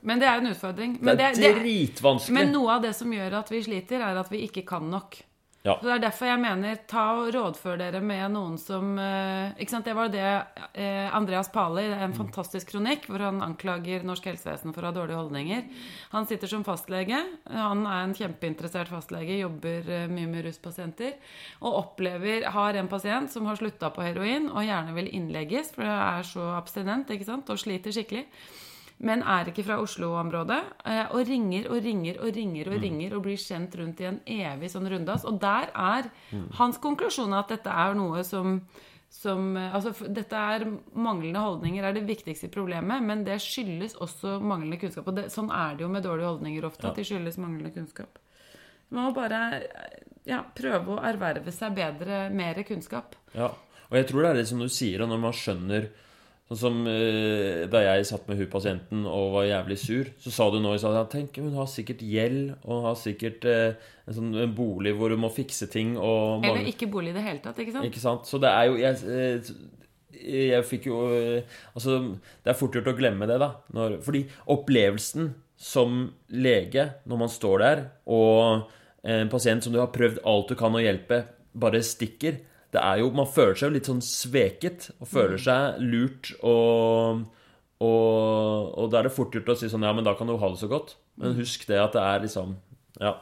Men det er en utfordring. det Men, er det, er dritvanskelig. men noe av det som gjør at vi sliter, er at vi ikke kan nok. Ja. Så Det er derfor jeg mener ta og rådfør dere med noen som eh, Ikke sant, Det var det eh, Andreas Pali, Mm. en fantastisk kronikk hvor han anklager norsk helsevesen for å ha dårlige holdninger. Han sitter som fastlege. Han er en kjempeinteressert fastlege, jobber eh, mye med ruspasienter. Og opplever Har en pasient som har slutta på heroin og gjerne vil innlegges, for det er så abstinent ikke sant, og sliter skikkelig men er ikke fra Oslo-området. eh, Og ringer og ringer og ringer og ringer og blir sendt rundt i en evig sånn rundas. Og der er hans konklusjon at dette er noe som som, eh, altså, dette er Manglende holdninger er det viktigste problemet, men det skyldes også manglende kunnskap. Og det, sånn er det jo med dårlige holdninger ofte, at de skyldes manglende kunnskap. Man må bare ja, prøve å erverve seg bedre, mer kunnskap. Ja, og jeg tror det er det som du sier, og når man skjønner Sånn som eh, da jeg satt med hun pasienten og var jævlig sur, så sa du nå i stad at tenk, hun har sikkert gjeld, og hun har sikkert eh, en sånn en bolig hvor hun må fikse ting og Eller ikke bolig i det hele tatt, ikke sant? Ikke sant? Så det er jo Jeg, eh, jeg fikk jo Altså, det er fort gjort å glemme det, da. Når, fordi opplevelsen som lege, når man står der, og en pasient som du har prøvd alt du kan å hjelpe, bare stikker det er jo, Man føler seg jo litt sånn sveket, og føler seg lurt, og, og, og da er det fort gjort å si sånn Ja, men da kan du ha det så godt. Men husk det at det er liksom Ja.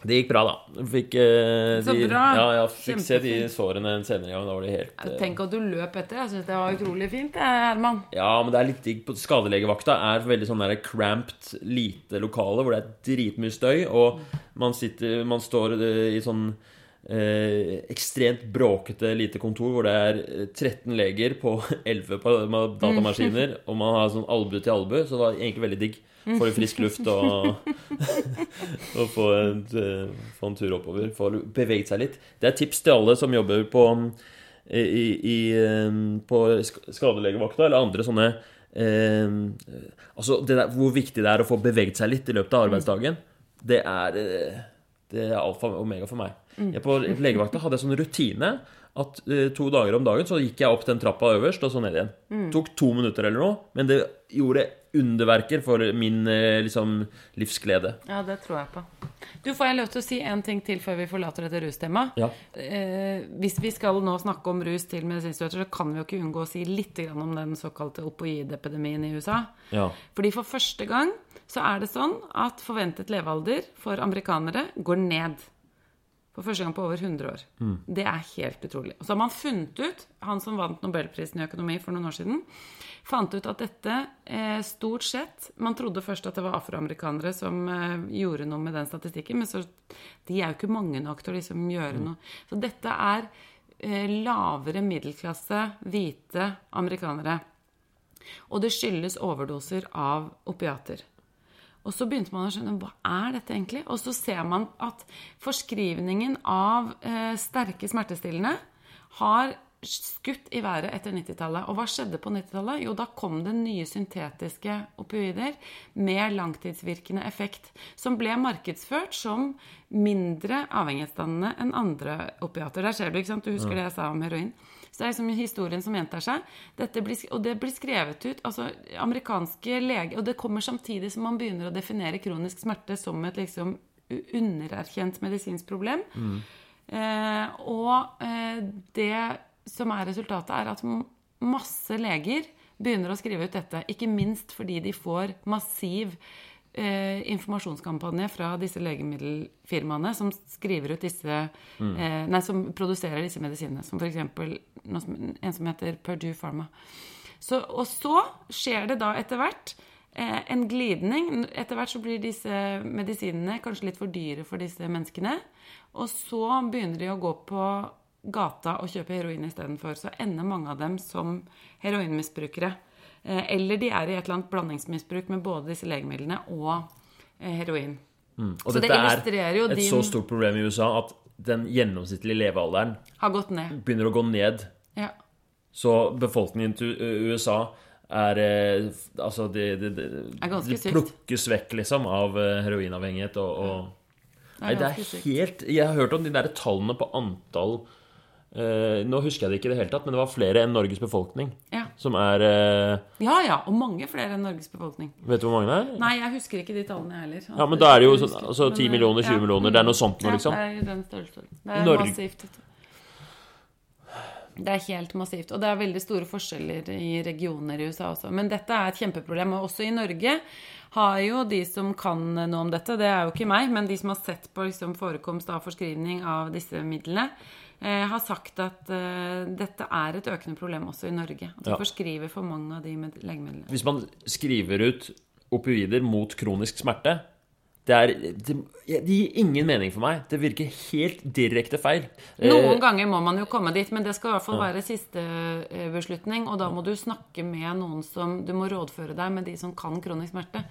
Det gikk bra, da. Fikk, eh, Så de, bra. Ja, ja, fikk se de sårene en senere gang. Da var de helt eh, Tenk at du løp etter. Jeg syns det var utrolig fint, Herman. Ja, men det er litt digg. på Skadelegevakta er veldig sånn der cramped, lite lokale hvor det er dritmye støy, og man sitter Man står eh, i sånn eh, ekstremt bråkete lite kontor hvor det er eh, 13 leger på *laughs* 11 på, datamaskiner, og man har sånn albue til albue, så det var egentlig veldig digg. Få litt frisk luft og, *laughs* *laughs* og få, en, eh, få en tur oppover. Få beveget seg litt. Det er tips til alle som jobber på i, i, eh, på skadelegevakta eller andre sånne eh, Altså det der, hvor viktig det er å få beveget seg litt i løpet av arbeidsdagen, det er eh, Det er alfa og omega for meg. Jeg på legevakta hadde jeg sånn rutine at eh, to dager om dagen så gikk jeg opp den trappa øverst og så ned igjen. Tok to minutter eller noe, men det gjorde underverker for min eh, liksom livsglede. Ja, det tror jeg på. Du, Får jeg lov til å si en ting til før vi forlater dette rustemaet? Ja. Eh, hvis vi skal nå snakke om rus til medisinstudenter, så kan vi jo ikke unngå å si litt grann om den såkalte opioidepidemien i USA. Ja. Fordi for første gang så er det sånn at forventet levealder for amerikanere går ned. For første gang på over 100 år. Det er helt utrolig. Og så har man funnet ut, han som vant Nobelprisen i økonomi for noen år siden, fant ut at dette eh, stort sett Man trodde først at det var afroamerikanere som eh, gjorde noe med den statistikken, men så de er jo ikke mange nok til å liksom gjøre noe. Så dette er eh, lavere middelklasse, hvite amerikanere. Og det skyldes overdoser av opiater. Og så begynte man å skjønne hva er dette egentlig? Og så ser man at forskrivningen av eh, sterke smertestillende har skutt i været etter 90-tallet. Og hva skjedde på 90-tallet? Jo, da kom det nye syntetiske opioider med langtidsvirkende effekt, som ble markedsført som mindre avhengighetsdannende enn andre opiater. Der ser du, ikke sant? Du husker det jeg sa om heroin? Det er liksom historien som gjentar seg. Blir, og det blir skrevet ut altså amerikanske leger Og det kommer samtidig som man begynner å definere kronisk smerte som et liksom undererkjent medisinsk problem. Mm. Eh, og eh, det som er resultatet, er at masse leger begynner å skrive ut dette. Ikke minst fordi de får massiv eh, informasjonskampanje fra disse legemiddelfirmaene som skriver ut disse mm. eh, Nei, som produserer disse medisinene. Som f.eks. en som heter Purdue Pharma. Så, og så skjer det da etter hvert eh, en glidning. Etter hvert så blir disse medisinene kanskje litt for dyre for disse menneskene. Og så begynner de å gå på gata og kjøpe heroin istedenfor, så ender mange av dem som heroinmisbrukere. Eh, eller de er i et eller annet blandingsmisbruk med både disse legemidlene og eh, heroin. Mm. Og så dette det er et din... så stort problem i USA at den gjennomsnittlige levealderen har gått ned. begynner å gå ned. Ja. Så befolkningen til USA er eh, Altså, de, de, de, de plukkes vekk, liksom, av heroinavhengighet og, og Nei, det er helt Jeg har hørt om de der tallene på antall nå husker jeg det ikke i det hele tatt, men det var flere enn Norges befolkning. Ja. Som er eh... Ja, ja, og mange flere enn Norges befolkning. Vet du hvor mange det er? Nei, jeg husker ikke de tallene, heller. Ja, Men da er det jo sånn, altså, 10 eh, millioner, 20 ja. millioner, det er noe sånt noe, liksom? Ja, det er den størrelsen. Det er Norge. massivt. Det er helt massivt. Og det er veldig store forskjeller i regioner i USA også. Men dette er et kjempeproblem. Og også i Norge har jo de som kan noe om dette, det er jo ikke meg, men de som har sett på liksom, forekomst av forskrivning av disse midlene, har sagt at uh, dette er et økende problem også i Norge. At vi ja. forskriver for mange av de legemidlene. Hvis man skriver ut opioider mot kronisk smerte det, er, det, det, gir ingen mening for meg. Det virker helt direkte feil. Noen eh, ganger må man jo komme dit, men det skal i hvert fall være siste eh, beslutning. Og da må du snakke med noen som Du må rådføre deg med de som kan kronisk smerte.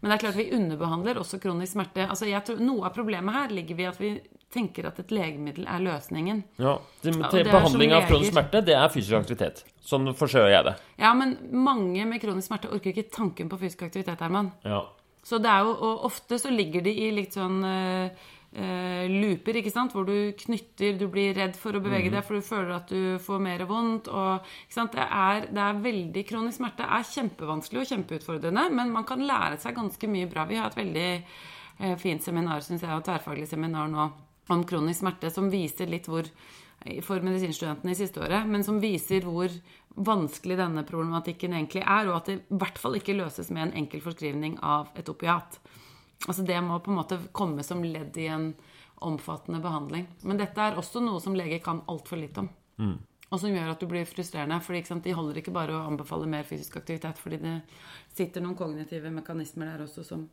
Men det er klart vi underbehandler også kronisk smerte. Altså tror, noe av problemet her ligger ved at vi tenker at et legemiddel er løsningen. Ja, det, til Behandling av kronisk smerte det er fysisk aktivitet. Sånn forsøker jeg det. Ja, men mange med kronisk smerte orker ikke tanken på fysisk aktivitet, Herman. Ja. Så det er jo, og ofte så ligger de i litt sånn eh, looper, ikke sant? hvor du knytter Du blir redd for å bevege mm. deg, for du føler at du får mer vondt. Og, ikke sant? Det, er, det er veldig Kronisk smerte er kjempevanskelig og kjempeutfordrende, men man kan lære seg ganske mye bra. Vi har et veldig eh, fint seminar, syns jeg, og tverrfaglig seminar nå om kronisk smerte, som viser litt hvor for medisinstudentene i siste året, men som viser hvor vanskelig denne problematikken egentlig er, og at det i hvert fall ikke løses med en enkel forskrivning av et opiat. Altså Det må på en måte komme som ledd i en omfattende behandling. Men dette er også noe som leger kan altfor litt om. Mm. Og som gjør at du blir frustrerende. For De holder ikke bare å anbefale mer fysisk aktivitet, fordi det sitter noen kognitive mekanismer der også som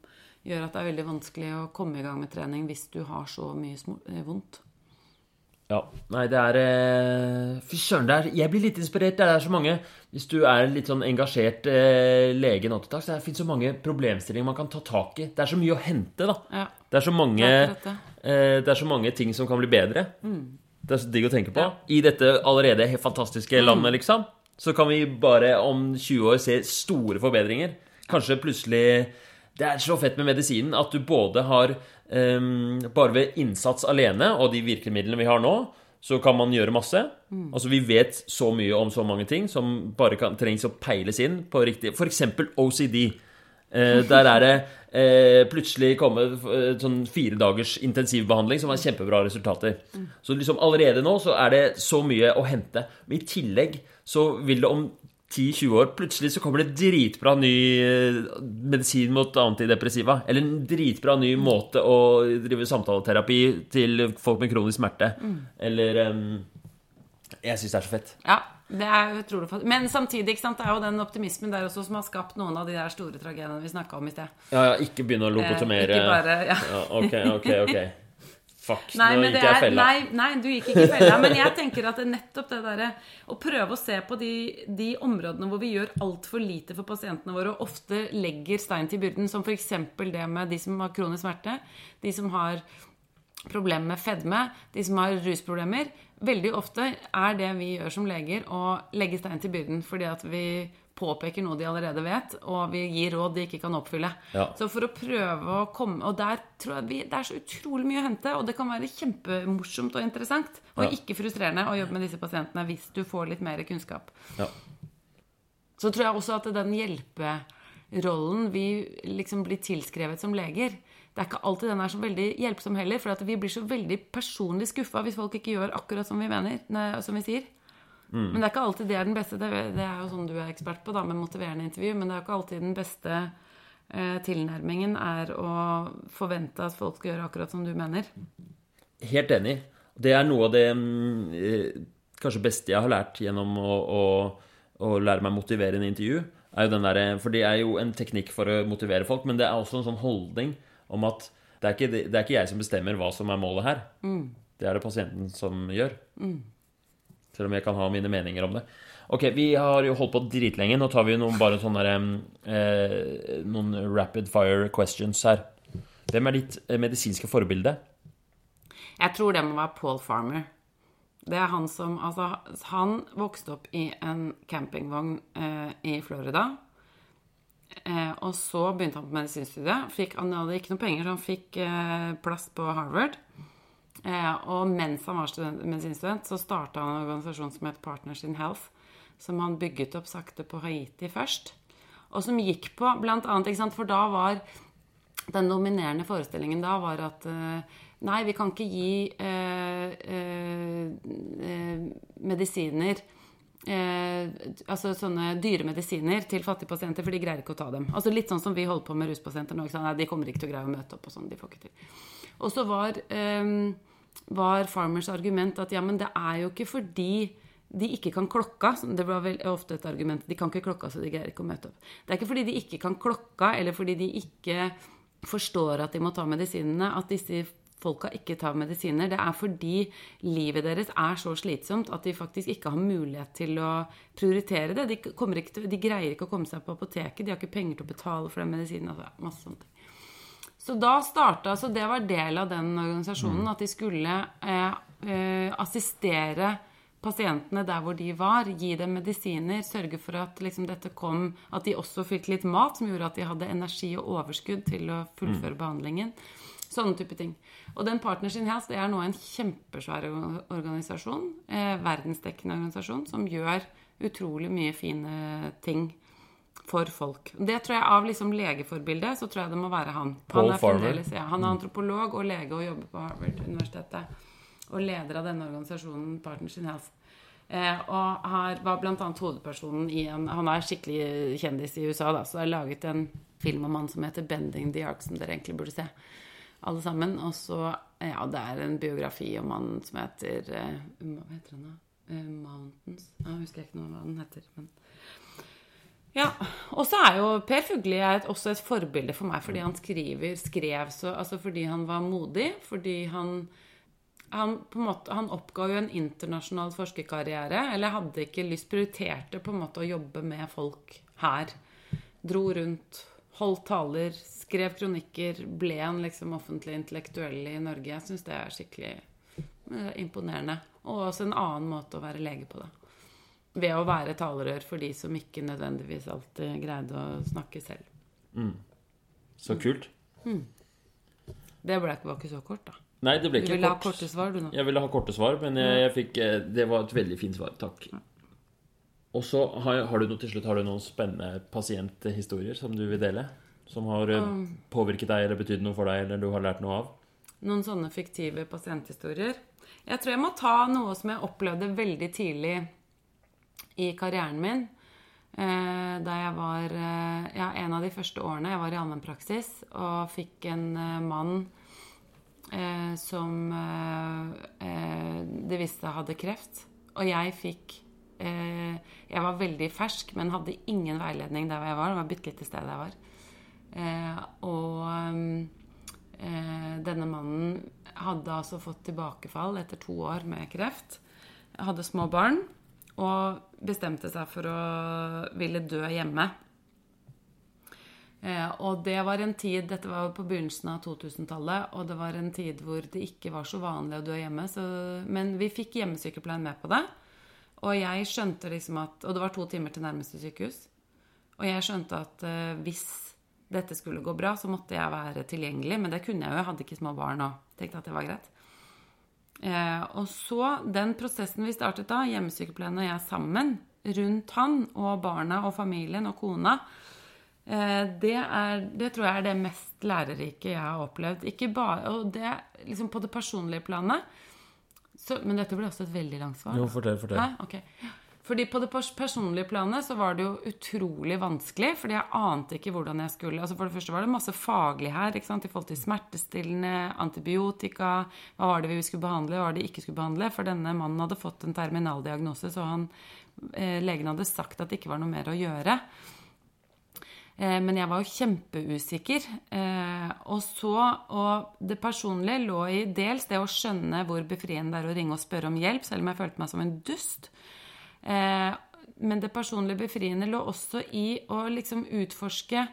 gjør at det er veldig vanskelig å komme i gang med trening hvis du har så mye eh, vondt. Ja. Nei, det er eh, Fy søren, det er Jeg blir litt inspirert. Det er så mange Hvis du er litt sånn engasjert eh, lege nå til dags, det fins så mange problemstillinger man kan ta tak i. Det er så mye å hente, da. Ja. Det, er så mange, det, eh, det er så mange ting som kan bli bedre. Mm. Det er så digg å tenke på. Ja. I dette allerede fantastiske mm. landet, liksom. Så kan vi bare om 20 år se store forbedringer. Kanskje plutselig Det er så fett med medisinen at du både har Bare ved innsats alene og de virkemidlene vi har nå, så kan man gjøre masse. Mm. Altså Vi vet så mye om så mange ting som bare kan, trengs å peiles inn på riktig F.eks. OCD. Eh, *laughs* der er det eh, plutselig kommet eh, sånn fire dagers intensivbehandling som har kjempebra resultater. Mm. Så liksom allerede nå så er det så mye å hente. Men i tillegg så vil det om 10-20 år Plutselig så kommer det dritbra ny eh, medisin mot antidepressiva. Eller en dritbra ny måte å drive samtaleterapi til folk med kronisk smerte. Mm. Eller um, Jeg syns det er så fett. Ja, det er utrolig fett. Men samtidig sant, det er jo den optimismen der også som har skapt noen av de der store tragediene vi snakka om i sted. Ja, ja, ikke begynne å lobotomere. Eh, ikke bare, ja. ja. Ok, ok, ok. *laughs* Fuck, nei, nå gikk jeg i fella. Nei, nei, du gikk ikke i fella. Men jeg tenker at det er nettopp det derre å prøve å se på de, de områdene hvor vi gjør altfor lite for pasientene våre, og ofte legger stein til byrden, som f.eks. det med de som har kronisk smerte, de som har problemer med fedme, de som har rusproblemer Veldig ofte er det vi gjør som leger, å legge stein til byrden fordi at vi påpeker noe de allerede vet, og vi gir råd de ikke kan oppfylle. Ja. Så for å prøve å komme Og der tror jeg vi, det er så utrolig mye å hente, og det kan være kjempemorsomt og interessant, og Ja. ikke frustrerende å jobbe med disse pasientene hvis du får litt mer kunnskap. Ja. Så tror jeg også at den hjelperollen vi liksom blir tilskrevet som leger Det er ikke alltid den er så veldig hjelpsom heller, for at vi blir så veldig personlig skuffa hvis folk ikke gjør akkurat som vi mener, som vi sier. Men det er ikke alltid det er den beste. Det er jo sånn du er ekspert på, da, med motiverende intervju. Men det er jo ikke alltid den beste eh, tilnærmingen er å forvente at folk skal gjøre akkurat som du mener. Helt enig. Det er noe av det mm, eh, kanskje beste jeg har lært gjennom å, å, å lære meg å motivere en intervju. Er jo den der, for det er jo en teknikk for å motivere folk, men det er også en sånn holdning om at det er ikke, det er ikke jeg som bestemmer hva som er målet her. Det er det pasienten som gjør. Selv om jeg kan ha mine meninger om det. Ok, Vi har jo holdt på dritlenge. Nå tar vi noen, bare sånne der, eh, noen rapid fire questions her. Hvem er ditt eh, medisinske forbilde? Jeg tror det må være Paul Farmer. Det er han som Altså, han vokste opp i en campingvogn eh, i Florida. Eh, og så begynte han på medisinstudiet. Fikk, han hadde ikke noe penger, så han fikk eh, plass på Harvard. Eh, og mens han var student, medisinstudent, så starta han en organisasjon som het Partners in Health. Som han bygget opp sakte på Haiti først. Og som gikk på blant annet ikke sant, For da var den dominerende forestillingen da var at eh, Nei, vi kan ikke gi eh, eh, eh, medisiner eh, Altså sånne dyre medisiner til fattige pasienter, for de greier ikke å ta dem. Altså Litt sånn som vi holder på med ruspasienter nå. Nei, de kommer ikke til å greie å møte opp og sånn. De får ikke til. Og så var, eh, var Farmers argument at ja, men det er jo ikke fordi de ikke kan klokka. Det var vel ofte et argument. De kan ikke klokka, så de greier ikke å møte opp. Det er ikke fordi de ikke kan klokka, eller fordi de ikke forstår at de må ta medisinene, at disse folka ikke tar medisiner. Det er fordi livet deres er så slitsomt at de faktisk ikke har mulighet til å prioritere det. De, til, de greier ikke å komme seg på apoteket, de har ikke penger til å betale for den medisinen. Altså, masse ting. Så da starta, så det var del av den organisasjonen, at de skulle eh, eh, assistere pasientene der hvor de var, gi dem medisiner, sørge for at liksom, dette kom At de også fikk litt mat, som gjorde at de hadde energi og overskudd til å fullføre behandlingen. Sånne type ting. Og den Partners in Health det er nå en kjempesvær organisasjon, eh, verdensdekkende organisasjon, som gjør utrolig mye fine ting for folk. Det tror jeg Av liksom legeforbildet så tror jeg det må være han. Paul han er Farmer. Ja, han er antropolog og lege og jobber på Harvard-universitetet. Og leder av denne organisasjonen Partners in Health. Eh, og har, var bl.a. hovedpersonen i en Han er skikkelig kjendis i USA, da, så har laget en film om han som heter 'Bending the Ark', som dere egentlig burde se. Alle sammen. Og så Ja, det er en biografi om han som heter eh, Hva heter han da? Eh, 'Mountains'? Ja, Jeg husker ikke noe hva den heter. men ja, og så er jo Per Fugli også et forbilde for meg fordi han skriver, skrev så Altså fordi han var modig, fordi han han, måte, han oppga jo en internasjonal forskerkarriere, eller hadde ikke lyst, prioriterte på en måte å jobbe med folk her. Dro rundt, holdt taler, skrev kronikker, ble en liksom offentlig intellektuell i Norge. Jeg syns det er skikkelig eh, imponerende. Og også en annen måte å være lege på, da ved å være talerør for de som ikke nødvendigvis alltid greide å snakke selv. Så kult. Det ble var ikke så kort, da. Nei, det ble ikke Du ville ville ha korte svar, du nå. Jeg ville ha korte svar, men jeg, jeg fikk, eh, det var et veldig fint svar. Takk. Og så har, har du noe til slutt Har du noen spennende pasienthistorier som du vil dele? Som har um, påvirket deg eller betydd noe for deg, eller du har lært noe av? Noen sånne fiktive pasienthistorier. Jeg tror jeg må ta noe som jeg opplevde veldig tidlig i karrieren min. Eh, da jeg var eh, ja, en av de første årene jeg var i allmennpraksis og fikk en eh, mann eh, som eh, det viste hadde kreft. Og jeg fikk eh, Jeg var veldig fersk, men hadde ingen veiledning der jeg var. Det var bitte lite sted jeg var. Og denne mannen hadde altså fått tilbakefall etter to år med kreft. Hadde små barn og bestemte seg for å ville dø hjemme. Eh, og det var en tid Dette var på begynnelsen av 2000-tallet, og det var en tid hvor det ikke var så vanlig å dø hjemme. Så, men vi fikk hjemmesykepleien med på det. Og jeg skjønte liksom at Og det var to timer til nærmeste sykehus. Og jeg skjønte at eh, hvis dette skulle gå bra, så måtte jeg være tilgjengelig. Men det kunne jeg jo. Jeg hadde ikke små barn og tenkte at det var greit. Eh, og så, den prosessen vi startet da, hjemmesykepleien og jeg sammen, rundt han og barna og familien og kona, Eh, det, er, det, tror jeg er det mest lærerike jeg har opplevd. Ikke bare, og det liksom på det personlige planet. Så, men dette blir også et veldig langt svar. Jo, fortell, fortell. Hæ? Okay. Fordi på det personlige planet så var det jo utrolig vanskelig, fordi jeg ante ikke hvordan jeg skulle altså For det første var det masse faglig her ikke sant? i forhold til smertestillende, antibiotika Hva var det vi skulle behandle, hva var det vi ikke skulle behandle? For denne mannen hadde fått en terminaldiagnose, så han, eh, legen hadde sagt at det ikke var noe mer å gjøre. Eh, men jeg var jo kjempeusikker. Eh, og så Og det personlige lå i dels det å skjønne hvor befriende det er å ringe og spørre om hjelp, selv om jeg følte meg som en dust. Eh, men det personlige befriende lå også i å liksom utforske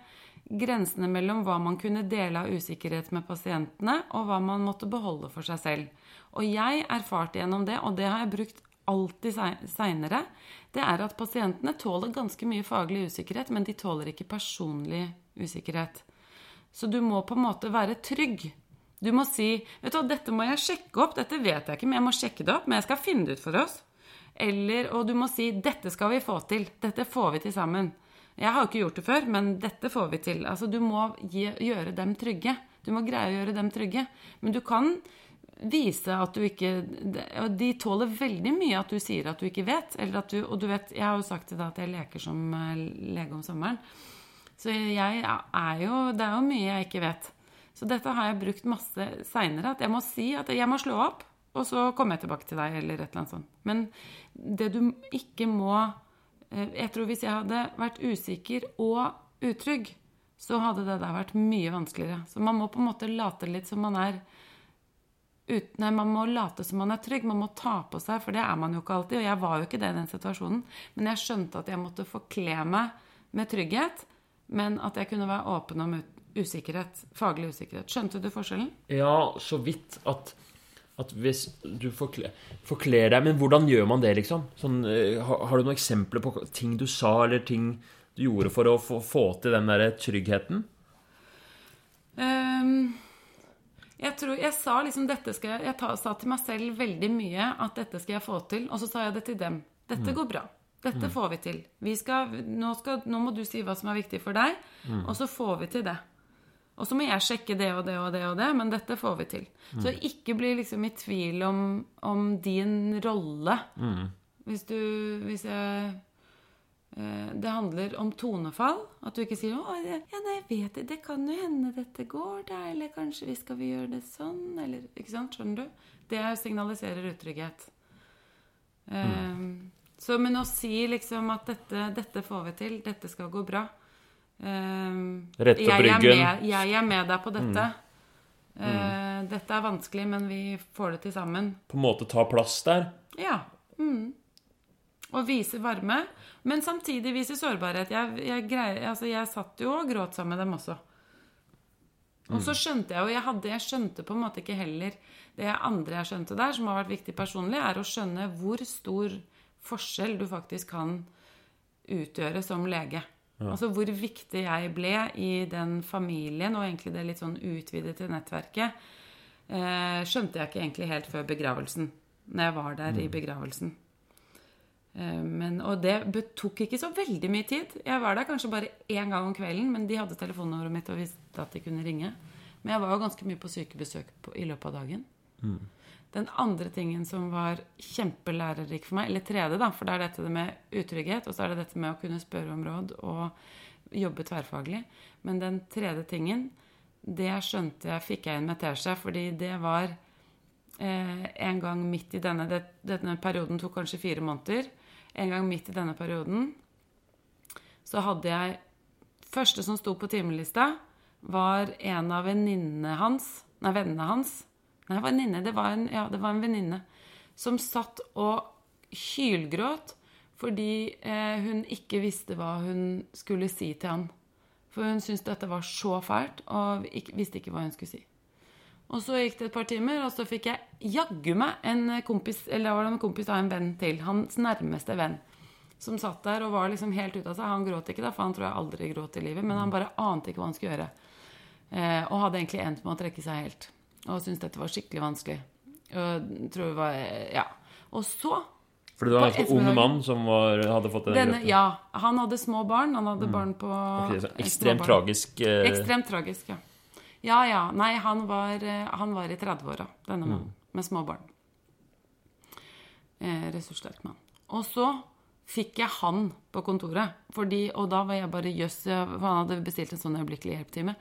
grensene mellom hva man kunne dele av usikkerhet med pasientene, og hva man måtte beholde for seg selv. Og jeg erfarte gjennom det, og det har jeg brukt alltid seinere, det er at pasientene tåler ganske mye faglig usikkerhet, men de tåler ikke personlig usikkerhet. Så du må på en måte være trygg. Du må si vet du hva, 'Dette må jeg sjekke opp. Dette vet jeg ikke, men jeg må sjekke det opp. Men jeg skal finne det ut for oss.' Eller, og du må si 'Dette skal vi få til. Dette får vi til sammen'. Jeg har jo ikke gjort det før, men dette får vi til. Altså, du må gjøre dem trygge. Du må greie å gjøre dem trygge. Men du kan vise at du ikke Og de tåler veldig mye at du sier at du ikke vet. Du, og du vet, jeg har jo sagt til deg at jeg leker som eh, lege om sommeren. Så jeg er jo Det er jo mye jeg ikke vet. Så dette har jeg brukt masse seinere. At jeg må si at jeg må slå opp, og så kommer jeg tilbake til deg, eller et eller annet sånt. Men det du ikke må eh, Jeg tror hvis jeg hadde vært usikker og utrygg, så hadde det der vært mye vanskeligere. Så man må på en måte late litt som man er ut, nei, man må late som man er trygg. Man må ta på seg, for det er man jo ikke alltid. Og jeg var jo ikke det i den situasjonen. Men jeg skjønte at jeg måtte forkle meg med trygghet, men at jeg kunne være åpen om usikkerhet. Faglig usikkerhet. Skjønte du forskjellen? Ja, så vidt at, at hvis du forkler, forkler, deg Men hvordan gjør man det, liksom? Sånn, eh, har, har, du noen eksempler på ting du sa, eller ting du gjorde for å få, få til den der tryggheten? Um jeg, tror, jeg sa liksom dette skal jeg, jeg ta, sa til meg selv veldig mye at dette skal jeg få til. Og så sa jeg det til dem. Dette mm. går bra. Dette mm. får vi til. Vi skal, nå, skal, nå, må du si hva som er viktig for deg, mm. og så får vi til det. Og så må jeg sjekke det og det og det og det, men dette får vi til. Mm. Så ikke bli liksom i tvil om, om din rolle. Mm. Hvis du Hvis jeg Eh, det handler om tonefall. At du ikke sier 'Å, ja, nei, jeg vet det. Det kan jo hende dette går, da.' Eller 'Kanskje vi skal vi gjøre det sånn?' Eller Ikke sant? Skjønner du? Det signaliserer utrygghet. Mm. Um, så, men å si liksom at dette, dette, får vi til, dette skal gå bra um, Rett opp ryggen. Jeg, jeg er med deg på dette. Mm. Uh, dette er vanskelig, men vi får det til sammen. På en måte ta plass der? Ja. Mm. Og vise varme. Men samtidig vise sårbarhet. Jeg, jeg, greier, altså jeg satt jo og gråt sammen med dem også. Og så skjønte jeg jo jeg, hadde, jeg skjønte på en måte ikke heller Det andre jeg skjønte der, som har vært viktig personlig, er å skjønne hvor stor forskjell du faktisk kan utgjøre som lege. Altså hvor viktig jeg ble i den familien, og egentlig det litt sånn utvidede nettverket, eh, skjønte jeg ikke egentlig helt før begravelsen. Når jeg var der mm. i begravelsen. Eh, men, og det tok ikke så veldig mye tid. Jeg var der kanskje bare én gang om kvelden, men de hadde telefonnummeret mitt og visste at de kunne ringe. Men jeg var jo ganske mye på sykebesøk på, i løpet av dagen. Mm. Den andre tingen som var kjempelærerik for meg, eller tredje, da, for det er dette med utrygghet, og så er det dette med å kunne spørre om råd og jobbe tverrfaglig. Men den tredje tingen, det skjønte jeg fikk jeg inn med teskje, fordi det var eh, en gang midt i denne det, Denne perioden tok kanskje fire måneder en gang midt i denne perioden så hadde jeg Første som sto på timelista, var en av venninnene hans Nei, vennene hans. Nei, venninne. Det var en, ja, en venninne som satt og hylgråt fordi eh, hun ikke visste hva hun skulle si til han. For hun syntes dette var så fælt, og ikke, visste ikke hva hun skulle si. Og så gikk det et par timer, og så fikk jeg jaggu meg en kompis, eller var det en kompis av en venn til, hans nærmeste venn, som satt der og var liksom helt ute av seg. Han gråt ikke da, for han tror jeg aldri gråt i livet, men han bare ante ikke hva han skulle gjøre. Eh, og hadde egentlig endt med å trekke seg helt. Og syntes dette var skikkelig vanskelig. Og tror jeg var Ja. Og så For det var en ganske ung mann som var, hadde fått den denne, grøften. Ja. Han hadde små barn. Han hadde barn på okay, ekstremt tragisk. eh, Ekstremt tragisk, ja. Ja, ja. Nei, han var, eh, han var i 30-åra, denne mannen. Med små barn. Eh, ressurssterk mann. Og så fikk jeg han på kontoret. Fordi, og da var jeg bare jøss, for han hadde bestilt en sånn øyeblikkelig hjelp-time.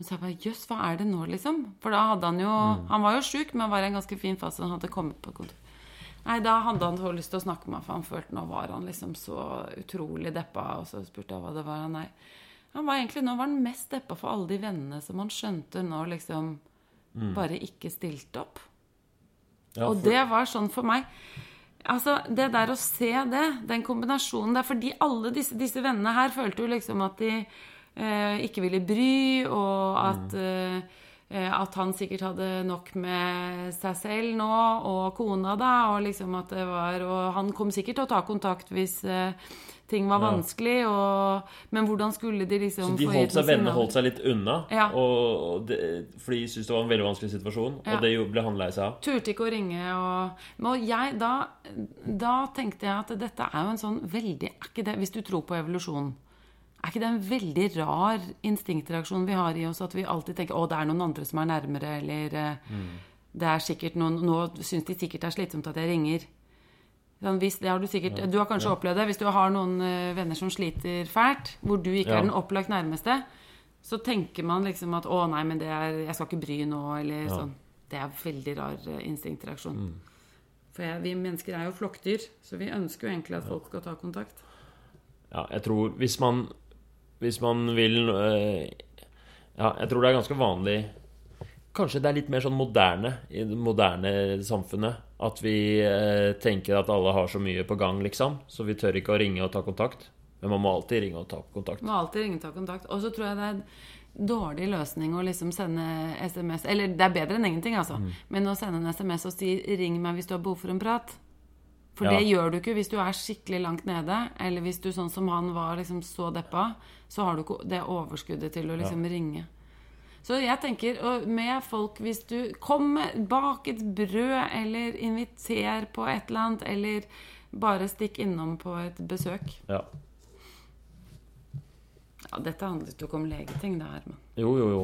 Og så jeg bare jøss, hva er det nå, liksom? For da hadde han jo Han var jo sjuk, men var i en ganske fin fase. Han hadde kommet på kontor. Nei, da hadde han så lyst til å snakke med meg, for han følte nå var han liksom så utrolig deppa. Og så spurte jeg hva det var. Nei. Han var egentlig nå var han mest deppa for alle de vennene som han skjønte nå liksom bare ikke stilte opp. ja, Og det var sånn for meg Altså, det der å se det, den kombinasjonen der Fordi alle disse, disse vennene her følte jo liksom at de ikke ville bry, og at eh, eh, at han sikkert hadde nok med seg selv nå, og kona, da. Og liksom at det var Og han kom sikkert til å ta kontakt hvis eh, ting var vanskelig, og Men hvordan skulle de liksom Så de holdt seg, vennene holdt seg litt unna, Ja. og, det, for de syntes det var en veldig vanskelig situasjon, Ja. og det ble han lei seg av. Turte ikke å ringe og og jeg, da, da tenkte jeg at dette er jo en sånn veldig er ikke det, Hvis du tror på evolusjon, er ikke det en veldig rar instinktreaksjon vi har i oss? At vi alltid tenker 'Å, det er noen andre som er nærmere', eller mm. 'Det er sikkert noen Nå syns de sikkert det er slitsomt at jeg ringer'. Sånn, hvis, det har du, sikkert, du har kanskje opplevd det. Hvis du har noen eh, venner som sliter fælt, hvor du ikke Ja. er den opplagt nærmeste, så tenker man liksom at 'Å, nei, men det er, jeg skal ikke bry nå', eller sånn. Det er veldig rar instinktreaksjon. instinktreaksjon. For jeg, vi mennesker er jo flokkdyr, så vi ønsker jo egentlig at folk skal ta kontakt. Ja, jeg tror hvis man Hvis man vil øh, Ja, jeg tror det er ganske vanlig Kanskje det er litt mer sånn moderne i det moderne samfunnet. At vi øh, tenker at alle har så mye på gang, liksom. Så vi tør ikke å ringe og ta kontakt. Men man må alltid ringe og ta kontakt. Må alltid ringe og ta kontakt. Og så tror jeg det er en dårlig løsning å liksom sende SMS Eller det er bedre enn ingenting, altså. Men å sende en SMS og si 'ring meg hvis du har behov for en prat'. For Ja. det gjør du ikke hvis du er skikkelig langt nede, eller hvis du sånn som han var liksom så deppa, så har du ikke det overskuddet til å liksom ringe. Så jeg tenker med folk Hvis du kommer bak et brød, eller inviter på et eller annet, eller bare stikk innom på et besøk Ja. Ja, dette handlet jo ikke om legeting, det her, men Jo, jo, jo.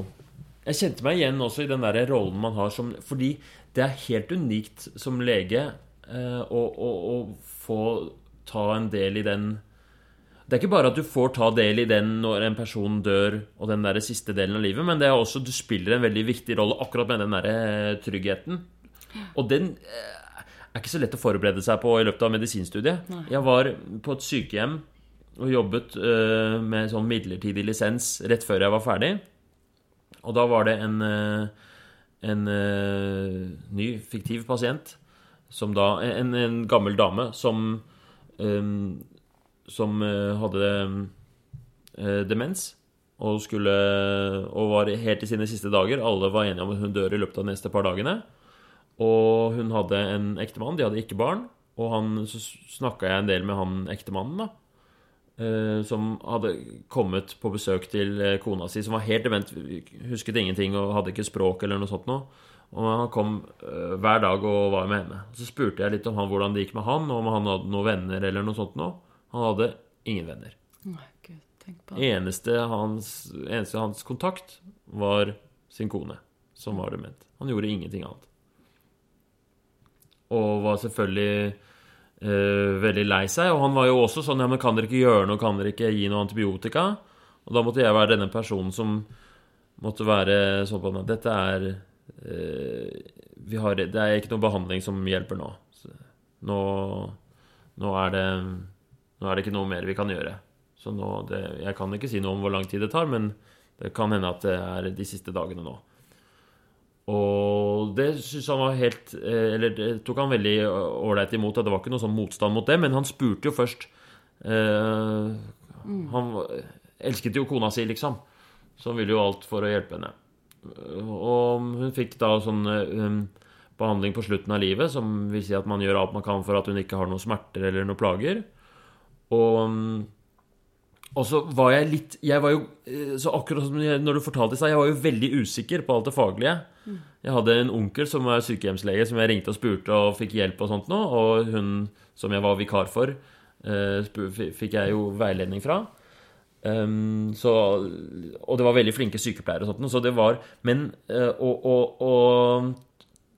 Jeg kjente meg igjen også i den der rollen man har som Fordi det er helt unikt som lege eh, å, å, å få ta en del i den Det er ikke bare at du får ta del i den når en person dør, og den der siste delen av livet, men det er også du spiller en veldig viktig rolle akkurat med den der eh, tryggheten. Og den eh, er ikke så lett å forberede seg på i løpet av medisinstudiet. Jeg var på et sykehjem og jobbet uh, med sånn midlertidig lisens rett før jeg var ferdig. Og da var det en, uh, en uh, ny fiktiv pasient som da En, en gammel dame som eh, Som eh, hadde eh, demens og skulle Og var helt i sine siste dager. Alle var enige om at hun dør i løpet av de neste par dagene. Og hun hadde en ektemann. De hadde ikke barn. Og han, så snakka jeg en del med han ektemannen, da. eh, som hadde kommet på besøk til kona si, som var helt dement, husket ingenting og hadde ikke språk eller noe sånt noe. Og han kom hver dag og var med henne. Så spurte jeg litt om han, hvordan det gikk med han, om han hadde noen venner eller noe sånt noe. Han hadde ingen venner. Nei, gud, tenk på det. Eneste hans, eneste hans kontakt var sin kone, som var dement. Han gjorde ingenting annet. Og var selvfølgelig eh, veldig lei seg. Og han var jo også sånn Ja, men kan dere ikke gjøre noe? Kan dere ikke gi noe antibiotika? Og da måtte jeg være denne personen som måtte være sånn på at Dette er eh, vi har, Det er ikke noe behandling som hjelper nå. Så nå, nå er det Nå er det ikke noe mer vi kan gjøre. Så nå, det, jeg kan ikke si noe om hvor lang tid det tar, men det kan hende at det er de siste dagene nå. Og det synes han var helt eh, Eller det tok han veldig ålreit imot. Det var ikke noe sånn motstand mot det, men han spurte jo først eh, han, elsket jo kona si, liksom. Så han ville jo alt for å hjelpe henne. Og hun fikk da sånn um, behandling på slutten av livet, som vil si at man gjør alt man kan for at hun ikke har noen smerter eller noen plager. Og, og så var jeg litt Jeg var jo eh, Så akkurat som når du fortalte det, jeg var jo veldig usikker på alt det faglige. Jeg hadde en onkel som var sykehjemslege, som jeg ringte og spurte og fikk hjelp og sånt nå. Og hun som jeg var vikar for, eh, fikk jeg jo veiledning fra. Så, og det var veldig flinke sykepleiere og sånt. Så det var Men uh, og, og, og,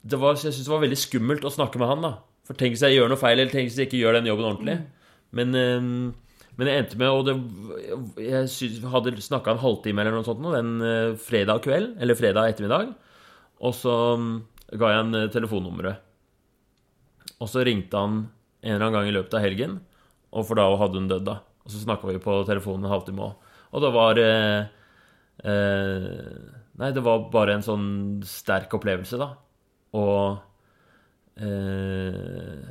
det var, jeg syns det var veldig skummelt å snakke med han. da For tenk hvis jeg gjør noe feil, eller tenk hvis jeg ikke gjør den jobben ordentlig. Mm. Men, um, men jeg endte med Og det, jeg hadde snakka en halvtime eller noe sånt den uh, fredag kveld, eller fredag ettermiddag. Og så um, ga jeg han uh, telefonnummeret. Og så ringte han en eller annen gang i løpet av helgen, og for da hadde hun dødd, da. Og så snakka vi på telefonen en halvtime òg. Og det var eh, eh, Nei, det var bare en sånn sterk opplevelse, da. Og eh,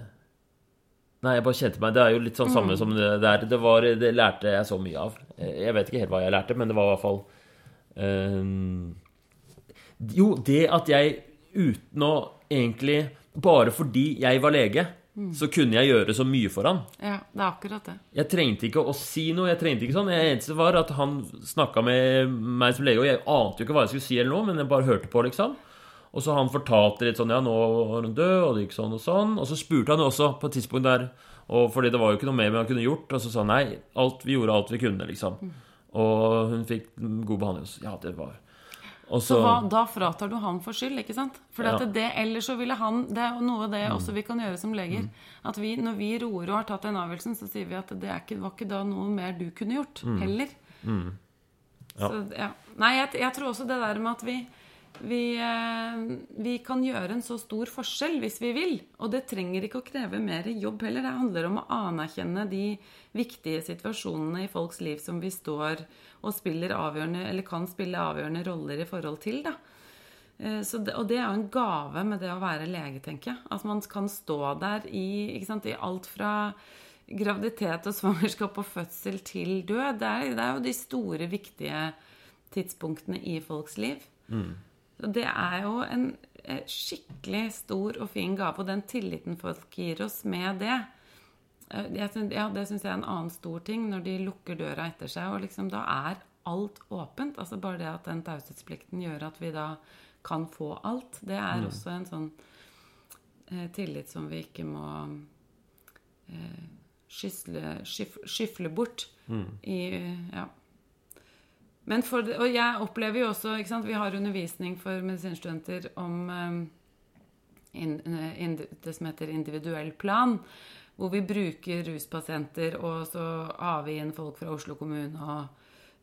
Nei, jeg bare kjente meg Det er jo litt sånn samme mm. som det der. Det, var, det lærte jeg så mye av. Jeg vet ikke helt hva jeg lærte, men det var i hvert fall øh, Jo, det at jeg uten å egentlig Bare fordi jeg var lege så kunne jeg gjøre så mye for han. Ja, det er akkurat det. Jeg trengte ikke å si noe. jeg trengte ikke sånn. Det eneste var at han snakka med meg som lege, og jeg ante jo ikke hva jeg skulle si, eller noe, men jeg bare hørte på, liksom. Og så han fortalte litt sånn Ja, nå var hun død, og det gikk sånn og sånn. Og så spurte han også på et tidspunkt der og Fordi det var jo ikke noe mer han kunne gjort. Og så sa han nei, alt, vi gjorde alt vi kunne, liksom. Mm. Og hun fikk god behandling. Ja, det var så, så hva, da fratar du han for skyld, ikke sant? For ja. det, ellers så ville han Det er noe av det mm. også vi kan gjøre som leger. Mm. At vi, når vi roer og har tatt den avgjørelsen, så sier vi at det ikke, var ikke da noe mer du kunne gjort. Mm. Heller. Mm. Ja. Så, ja. Nei, jeg, jeg, tror også det der med at vi vi, eh, vi, kan gjøre en så stor forskjell hvis vi vil. Og det trenger ikke å kreve mer jobb heller. Det handler om å anerkjenne de viktige situasjonene i folks liv som vi står og spiller avgjørende, eller kan spille avgjørende roller i forhold til. da. Eh, det, og det er jo en gave med det å være lege, tenker jeg. At man kan stå der i, sant, i alt fra graviditet og svangerskap og fødsel til død. Det er, det er jo de store, viktige tidspunktene i folks liv. Mm. Og det er jo en skikkelig stor og fin gave, og den tilliten folk gir oss med det, Eh, synes, ja, det syns jeg er en annen stor ting, når de lukker døra etter seg. Og liksom, da er alt åpent. altså Bare det at den taushetsplikten gjør at vi da kan få alt, det er mm. også en sånn eh, tillit som vi ikke må eh, skysle, skyf, skyfle bort mm. i Ja. Men for, og jeg opplever jo også ikke sant, Vi har undervisning for medisinstudenter om um, in, in, det som heter individuell plan hvor vi bruker ruspasienter og så har vi inn folk fra Oslo kommune og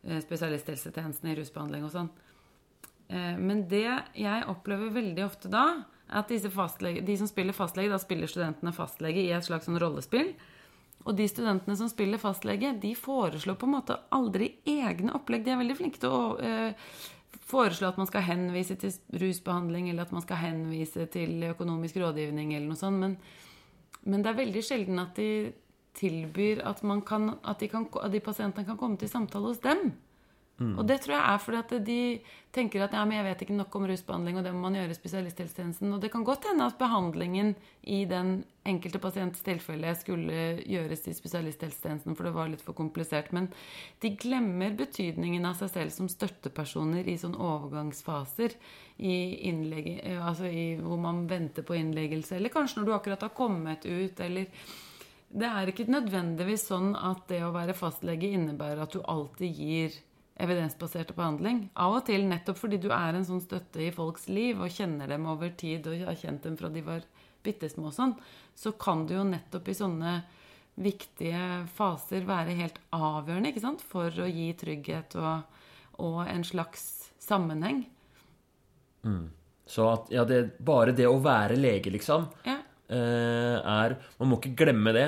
eh, spesialisthelsetjenesten i rusbehandling og sånn. Eh, men det jeg opplever veldig ofte da, er at de som spiller fastlege, da spiller studentene fastlege i et slags sånn rollespill. Og de studentene som spiller fastlege, de foreslår på en måte aldri egne opplegg. De er veldig flinke til å eh, foreslå at man skal henvise til rusbehandling, eller at man skal henvise til økonomisk rådgivning, eller noe sånt. Men men det er veldig sjelden at de tilbyr at, kan, at, de, kan, at de pasientene kan komme til samtale hos dem. Mm. Og det tror jeg er fordi at de tenker at ja, men jeg vet ikke nok om rusbehandling, og det må man gjøre i spesialisthelsetjenesten. Og det kan godt hende at behandlingen i den enkelte pasients tilfelle skulle gjøres i spesialisthelsetjenesten, for det var litt for komplisert. Men de glemmer betydningen av seg selv som støttepersoner i sånne overgangsfaser. I altså i, hvor man venter på innleggelse, eller kanskje når du akkurat har kommet ut, eller Det er ikke nødvendigvis sånn at det å være fastlege innebærer at du alltid gir evidensbaserte behandling. Av og til nettopp fordi du er en sånn støtte i folks liv og kjenner dem over tid og har kjent dem fra de var bitte små sånn, så kan du jo nettopp i sånne viktige faser være helt avgjørende ikke sant? for å gi trygghet og, og en slags sammenheng. Mm. Så at ja, det, bare det å være lege, liksom, ja. eh, er Man må ikke glemme det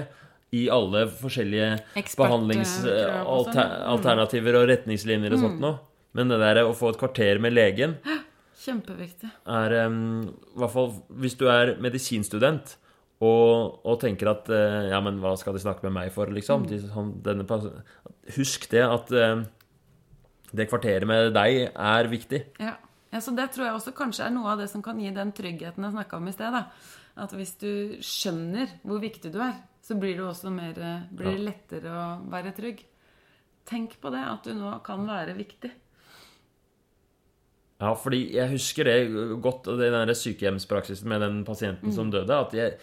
i alle forskjellige behandlingsalternativer og retningslinjer og sånt mm. noe. Men det der å få et kvarter med legen *gasps* Kjempeviktig. Er um, I hvert fall hvis du er medisinstudent og, og tenker at uh, Ja, men hva skal de snakke med meg for, liksom? Mm. Denne, husk det at uh, det kvarteret med deg er viktig. Ja. ja, så det tror jeg også kanskje er noe av det som kan gi den tryggheten jeg snakka om i sted. da. At hvis du skjønner hvor viktig du er, så blir det også mer, eh, blir det lettere å være trygg. Tenk på det, at du nå kan være viktig. Ja, fordi jeg husker det godt, det den sykehjemspraksisen med den pasienten som døde. at jeg,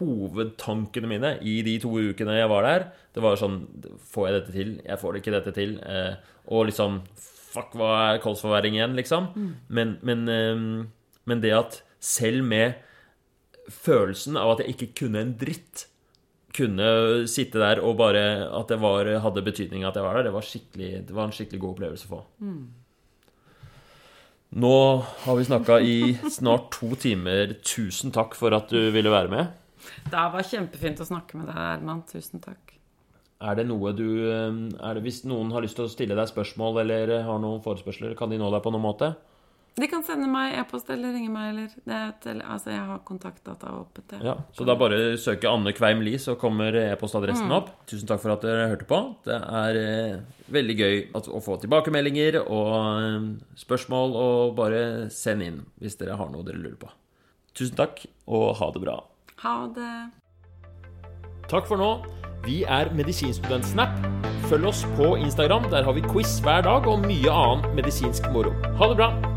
Hovedtankene mine i de to ukene jeg var der, det var sånn Får jeg dette til? Jeg får ikke dette til. Eh, og liksom Fuck, hva er kolsforverring igjen, liksom? Men, men, eh, men det at selv med følelsen av at jeg ikke kunne en dritt kunne sitte der og bare At det var, hadde betydning at jeg var der, det var, det var en skikkelig god opplevelse å få. Nå har vi snakka i snart to timer. Tusen takk for at du ville være med. Det var kjempefint å snakke med deg, Herman. Tusen takk. Er det noe du eh, er det, Hvis noen har lyst til å stille deg spørsmål eller har noen forespørsler, kan de nå deg på noen måte? De kan sende meg e-post eller ringe meg, eller det eller, Altså, jeg har kontaktdata åpent. Ja, Så da bare søke Anne Kveim Lie, så kommer e-postadressen opp. Tusen takk for at dere hørte på. Det er eh, veldig gøy at, å få tilbakemeldinger og eh, spørsmål, og bare send inn hvis dere har noe dere lurer på. Tusen takk, og ha det bra. Ha det. Takk for nå. Vi er Medisinstudentsnap. Følg oss på Instagram. Der har vi quiz hver dag og mye annen medisinsk moro. Ha det bra!